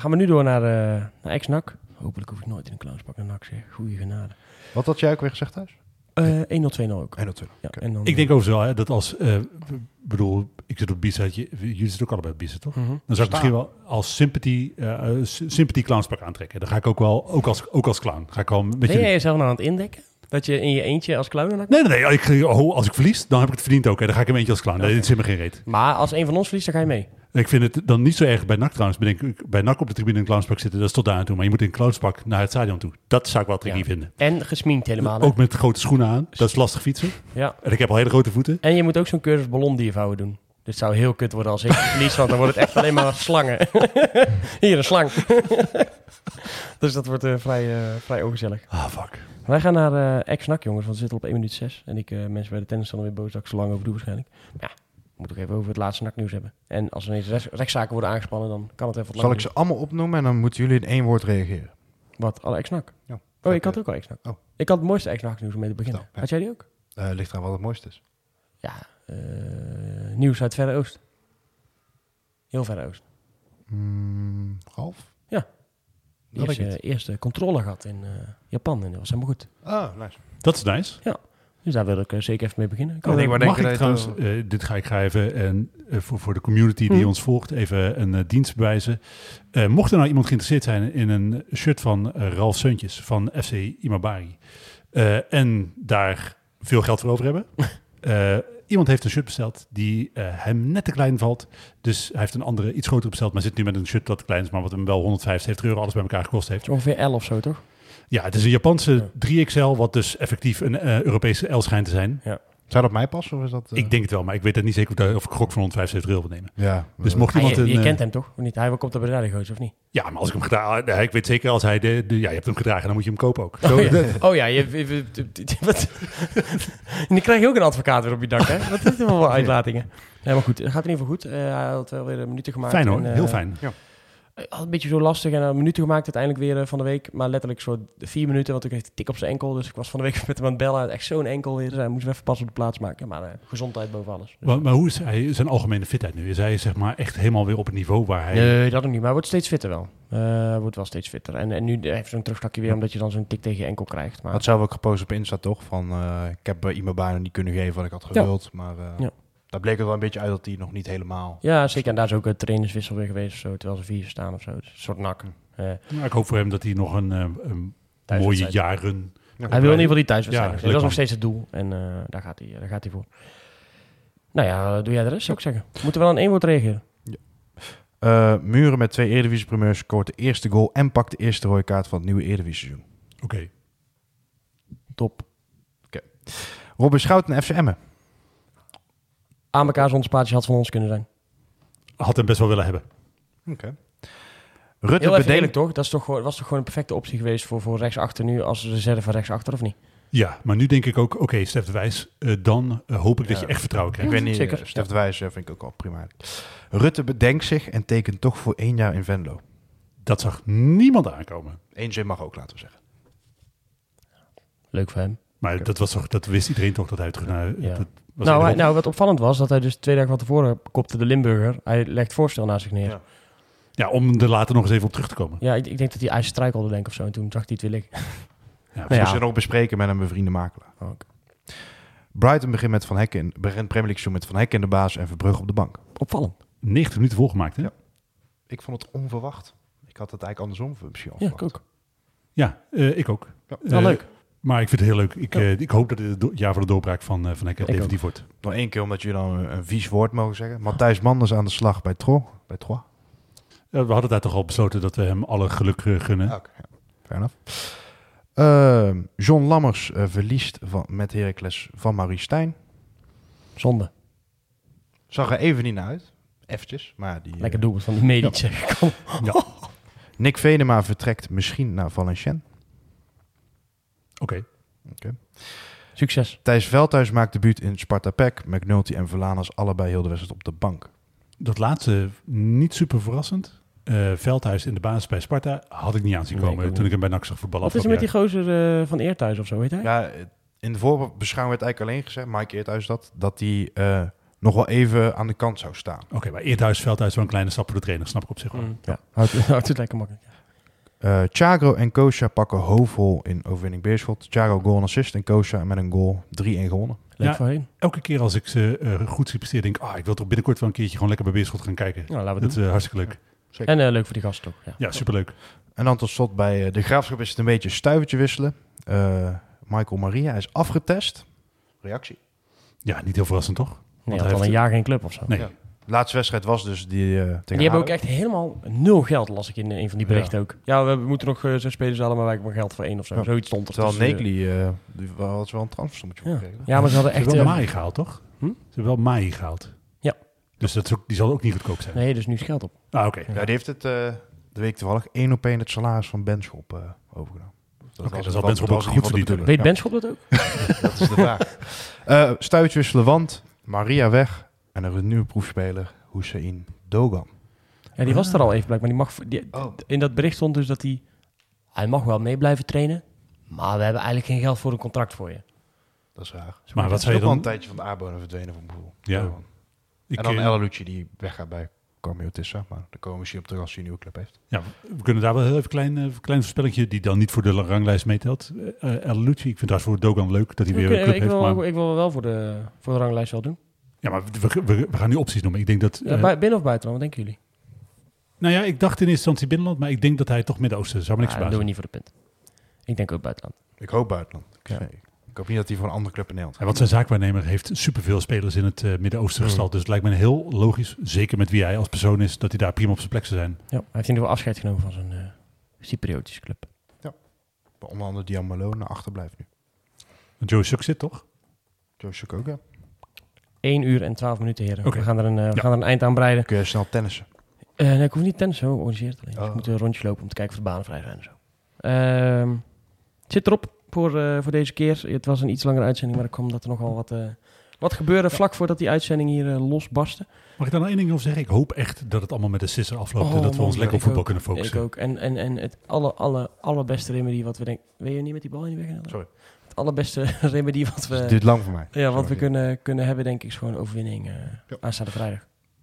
gaan we nu door naar, eh naar ex-NAC. Hopelijk hoef ik nooit in een clownspak naar NAC, zeg. Goeie genade. Wat had jij ook weer gezegd thuis? Eh 1-0, 2-0 ook. 1 2 Ja, en dan, Ik denk overigens wel hè, dat als, eh, ik bedoel, ik zit op je- jullie zitten ook allebei op toch? Mhm. Dan zou ik misschien wel als sympathy, eh, eh, sy- sympathy clownspak aantrekken. Dan ga ik ook wel, ook als, ook als clown, ga ik wel met Ben jullie. jij jezelf nou aan het indekken? Dat je in je eentje als clown Nee, nee, nee. Ik, oh, als ik verlies, dan heb ik het verdiend ook. Hè. Dan ga ik een eentje als clown. Nee, dit zit me geen reet. Maar als een van ons verliest, dan ga je mee. Ik vind het dan niet zo erg bij NAC trouwens. Bedenk, ik, bij NAC op de tribune in een clownspak zitten, dat is tot daar aan toe. Maar je moet in clownspak naar het stadion toe. Dat zou ik wel tricky Ja. vinden. En gesminkt helemaal. hè? Ook met grote schoenen aan. Dat is lastig fietsen. Ja. En ik heb al hele grote voeten. En je moet ook zo'n cursus ballondiervouwen doen. Dit zou heel kut worden als ik verlies, want dan wordt het echt alleen maar slangen. Hier, een slang. dus dat wordt eh, vrij, eh, vrij ongezellig. Ah, fuck. Wij gaan naar eh ex-NAC, jongens, want we zitten op 1 minuut 6. En ik, mensen bij de tennis dan weer boos dat ik zo lang over doe waarschijnlijk. Ja, moeten ook even over het laatste NAC-nieuws hebben. En als er ineens rechts- rechtszaken worden aangespannen, dan kan het even wat Zal langer ik ze allemaal opnoemen en dan moeten jullie in één woord reageren? Wat? Alle ex-NAC? Ja. Oh, ik had ook al ex-NAC. Oh. Ik had het mooiste ex-NAC-nieuws om mee te beginnen. Ja. Had jij die ook? Eh ligt eraan wat het mooiste is. Ja, eh, nieuws uit Verre Oost. Heel Verre Oost. Hmm, Ralf? Ja. Eerst, eh, het. eerste controle gehad in eh, Japan en dat was helemaal goed. Ah, nice. Dat is nice. Dus daar wil ik eh, zeker even mee beginnen. Ik had- nee, maar Mag denk ik trouwens, eh, dit ga ik ga even en, eh, voor, voor de community die Hm. ons volgt, even een dienst bewijzen. Eh, mocht er nou iemand geïnteresseerd zijn in een shirt van Ralf Seuntjes van FC Imabari eh, en daar veel geld voor over hebben. eh, iemand heeft een shirt besteld die hem net te klein valt. Dus hij heeft een andere, iets groter besteld, maar zit nu met een shirt dat te klein is, maar wat hem wel 175 euro alles bij elkaar gekost heeft. Ongeveer 11 of zo, toch? Ja, het is een Japanse 3XL, wat dus effectief een eh, Europese L schijnt te zijn. Zou dat mij passen of is dat... eh, Ik denk het wel, maar ik weet het niet zeker of, of ik gok van 175 euro wil nemen. Ja. Dus eh, mocht Ah, iemand je een... je eh, kent hem toch? Of niet? Hij komt er bij de gozer, of niet? Ja, maar als ik hem gedragen... nee, ik weet zeker als hij... De, de- ja, je hebt hem gedragen, dan moet je hem kopen ook. Zo, Oh ja, oh, ja je, je- je- wat? en dan krijg je ook een advocaat weer op je dak, hè? Dat is wel wel uitlatingen. Ja, maar goed, het gaat in ieder geval goed. Eh, hij had wel weer een minuten gemaakt. fijn hoor, en, eh, heel fijn. hij had een beetje zo lastig en een minuten gemaakt uiteindelijk weer eh, van de week. Maar letterlijk zo vier minuten, want ik kreeg een tik op zijn enkel. Dus ik was van de week met hem aan het bellen. Echt zo'n enkel weer. Dus hij moest even pas op de plaats maken. Maar eh, gezondheid boven alles. Dus, Maar, maar hoe is hij, zijn algemene fitheid nu? Is hij zeg maar echt helemaal weer op het niveau waar hij... Nee, dat nog niet. Maar hij wordt steeds fitter wel. Eh, hij wordt wel steeds fitter. En, en nu heeft zo'n terugstapje weer, omdat je dan zo'n tik tegen je enkel krijgt. Maar had zelf ook gepost op Insta toch? Van, eh, ik heb iemand bijna niet kunnen geven wat ik had gewild. Maar eh, Ja. Daar bleek het wel een beetje uit dat hij nog niet helemaal... ja, zeker. En daar is ook een trainerswissel weer geweest of zo. Terwijl ze vier staan of zo. Dus een soort nak. Eh, Nou, ik hoop voor hem dat hij nog een, eh, een mooie jaren... Ja. Hij wil in ieder geval die thuiswedstrijd. Ja, dat is nog steeds het doel. En eh, daar, gaat hij, daar gaat hij voor. Nou ja, doe jij de rest, zou ik zeggen. Moeten we dan één woord reageren? Eh, Muren met twee Eredivisie-primeurs scoort de eerste goal en pakt de eerste rode kaart van het nieuwe Eredivisie-seizoen. Oké. Top. Robin Schouten en FC Emmen. Aan elkaar zonder spaatjes had van ons kunnen zijn. Had hem best wel willen hebben. Rutte Heel even bedenkt... eerlijk toch? Dat is toch gewoon, was toch gewoon een perfecte optie geweest voor, voor rechtsachter nu als reserve van rechtsachter of niet? Ja, maar nu denk ik ook, oké, Stef de Wijs, eh, dan eh, hoop ik dat je echt vertrouwen Ik krijgt. weet niet, zeker. zeker. Stef de Wijs eh, vind ik ook wel prima. Rutte bedenkt zich en tekent toch voor één jaar in Venlo. Dat zag niemand aankomen. Eén zin mag ook, laten we zeggen. Leuk voor hem. Maar dat, was toch, dat wist iedereen toch dat hij terug naar... Ja. dat was Nou, hij- nou, wat opvallend was, dat hij dus twee dagen van tevoren kopte de Limburger. Hij legt voorstel naast zich neer. Ja. Ja, ja, om er later nog eens even op terug te komen. ik, ik denk dat hij ijs struikelde, denk ik, of zo. En toen zag hij het weer liggen. Ja, Nou ja. nog bespreken met een bevriende makelaar. Oh, oké. Brighton begint met Van Hekken, in- begint Premier League seizoen met Van Hekken in de baas en Verbrugge op de bank. Opvallend. 90 minuten volgemaakt, hè? Ja. Ik vond het onverwacht. Ik had het eigenlijk andersom misschien Ja, ik ook. Ja, eh, ik ook. Ja. Wel Eh, leuk. Maar ik vind het heel leuk. Ik, Ja. eh, ik hoop dat het het jaar voor de doorbraak van, eh van Hekken definitief wordt. Nog één keer omdat jullie dan een, een vies woord mogen zeggen. Matthijs Manders aan de slag bij Tro. Bij Troyes. Eh, we hadden daar toch al besloten dat we hem alle geluk gunnen. Oké, ja. fair enough. Ehm, John Lammers verliest van, met Heracles van Maurice Stijn. Zonde. Zag er even niet naar uit. Eventjes. Maar die, Lekker doelpunt van die Medic, zeg ik. Kom. Ja, Nick Venema vertrekt misschien naar Valenciennes. Oké. Succes. Thijs Veldhuis maakt debuut in Sparta Pek. McNulty en Verlanas allebei heel de wedstrijd op de bank. Dat laatste niet super verrassend. Eh, Veldhuis in de basis bij Sparta had ik niet aan zien Nee, ik komen toen ik hem bij NAC zag voetballen. Wat is er met die gozer eh, van Eerthuis of zo, weet hij? Ja, in de voorbeschouwing werd eigenlijk alleen gezegd, Mike Eerthuis dat, dat hij eh, nog wel even aan de kant zou staan. Oké, maar Eerthuis, Veldhuis wel een kleine stap voor de trainer, snap ik op zich wel. Mm, ja. Houdt, houdt het lekker makkelijk. Eh Chagro en Kosha pakken hoofdrol in overwinning Beerschot. Chagro goal en assist en Kosha met een goal 3-1 gewonnen. Leuk Ja. voorheen. Elke keer als ik ze eh, goed zie presteren, denk ik, ah, ik wil toch binnenkort wel een keertje gewoon lekker bij Beerschot gaan kijken. Nou, laten we Dat is eh, hartstikke leuk. doen. En eh, leuk voor die gasten ook. Ja. Ja, superleuk. En dan tot slot bij eh, de Graafschap is het een beetje stuivertje wisselen. Eh, Michael Maria hij is afgetest. Reactie. Ja, niet heel verrassend toch? Nee, hij had al heeft- een jaar geen club of zo. Nee. Laatste wedstrijd was dus die eh tegen En die hebben ook echt helemaal nul geld, las ik in een van die berichten ook. Ja, we moeten nog eh, zes spelers halen, maar wij hebben maar geld voor één of zo. Ja. Zoiets stond er. Terwijl eh, Nekli, eh die had wel een transfersommetje ja. gekregen. ja, maar ze hadden Ze echt... hebben wel eh, Mai gehaald, toch? Hm? Ze hebben wel Mai gehaald. Ja. Dus dat is ook, die zal ook niet goedkoop zijn. nee, dus nu is geld op. Ah, oké. Ja, die heeft het eh, de week toevallig één op één het salaris van Benschop eh overgenomen. Dat Oké, was- dan zal dat Benschop ook goed verdienen. Weet. Benschop dat ook? Dat is de vraag. Eh stuitje wisselen, want Maria weg en er is een nieuwe proefspeler, Hussein Dogan. Ja, die was er al even blijkbaar. Die mag, die, Oh. In dat bericht stond dus dat hij... Hij mag wel mee blijven trainen, maar we hebben eigenlijk geen geld voor een contract voor je. Dat is raar. Maar wat Dat is zou je ook wel een dan... tijdje van de aardbodem verdwenen van Boel. Ja. Dogan. Ik, en dan eh, El Lucci die weggaat bij Carmelo Tissa, maar daar komen we misschien op terug als hij een nieuwe club heeft. Ja, we kunnen daar wel heel even een klein, eh, klein voorspellingje die dan niet voor de ranglijst meetelt. Eh, El Lucci, ik vind dat voor Dogan leuk dat hij weer een club ik, heeft. wil, Maar, ik wil wel voor de, voor de ranglijst wel doen. Ja, maar we, we, we gaan nu opties noemen. Ik denk dat... Ja, eh, bij- binnen of buitenland, wat denken jullie? nou ja, ik dacht in eerste instantie binnenland, maar ik denk dat hij toch Midden-Oosten zou me niks Ah, dat doen we niet voor de punt. Ik denk ook buitenland. Ik hoop buitenland. Ik, Ja. ik hoop niet dat hij voor een andere club in Nederland Ja, want zijn zaakwaarnemer heeft superveel spelers in het eh, Midden-Oosten Mm. gestald. Dus het lijkt me heel logisch, zeker met wie hij als persoon is, dat hij daar prima op zijn plek zou zijn. Ja, hij heeft in ieder geval afscheid genomen van zijn eh Cypriotische club. Onder andere Diamalo naar achter blijft nu. Joe Suk zit toch? Joe ook, ja. 1 uur en 12 minuten, heren. We, gaan er een, eh, we Ja. gaan er een eind aan breiden. Kun je snel tennissen. Eh, nee, ik hoef niet tennis, zo organiseert het alleen. Dus Oh. ik moet een rondje lopen om te kijken of de banen vrij zijn en zo. Ehm, het zit erop voor, eh, voor deze keer. Het was een iets langere uitzending, maar er kwam dat er nogal wat, eh, wat gebeurde vlak voordat die uitzending hier losbarstte. Mag ik daar nog één ding over zeggen? Ik hoop echt dat het allemaal met de sisser afloopt en Oh, dat we ons lekker op ik voetbal ook. kunnen focussen. Ik ook. En, en, en het alle, alle, allerbeste remedie wat we denken... Wil je niet met die bal in de weg? Sorry. Het allerbeste remedie wat Dus we... het duurt lang voor mij. Ja, wat we kunnen, kunnen hebben, denk ik, is gewoon overwinning eh Ja. aanstaande vrijdag.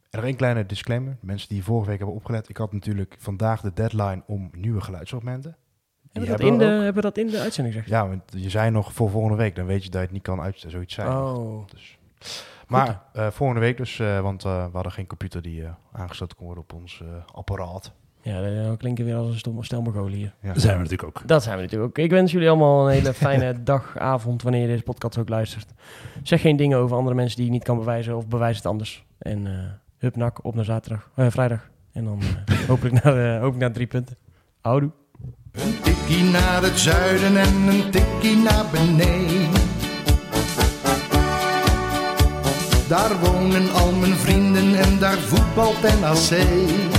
En nog één kleine disclaimer. Mensen die vorige week hebben opgelet. Ik had natuurlijk vandaag de deadline om nieuwe geluidsfragmenten. Hebben dat in hebben de, we ook. hebben we dat in de uitzending, zeg je? Ja, want je zei nog voor volgende week. Dan weet je dat je het niet kan uit zoiets zijn. Oh. Dus. Maar eh, volgende week dus, eh, want eh, we hadden geen computer die aangesloten kon worden op ons eh, apparaat. Ja, dat klinken weer als een stom stelmogolen hier. Ja. Dat zijn we natuurlijk ook. Dat zijn we natuurlijk ook. Ik wens jullie allemaal een hele fijne dag, avond, wanneer je deze podcast ook luistert. Zeg geen dingen over andere mensen die je niet kan bewijzen of bewijs het anders. En eh hup nak, op naar zaterdag, eh, vrijdag. En dan eh, hopelijk, naar, eh, hopelijk naar drie punten. Houdoe. Een tikkie naar het zuiden en een tikkie naar beneden. Daar wonen al mijn vrienden en daar voetbalt NAC.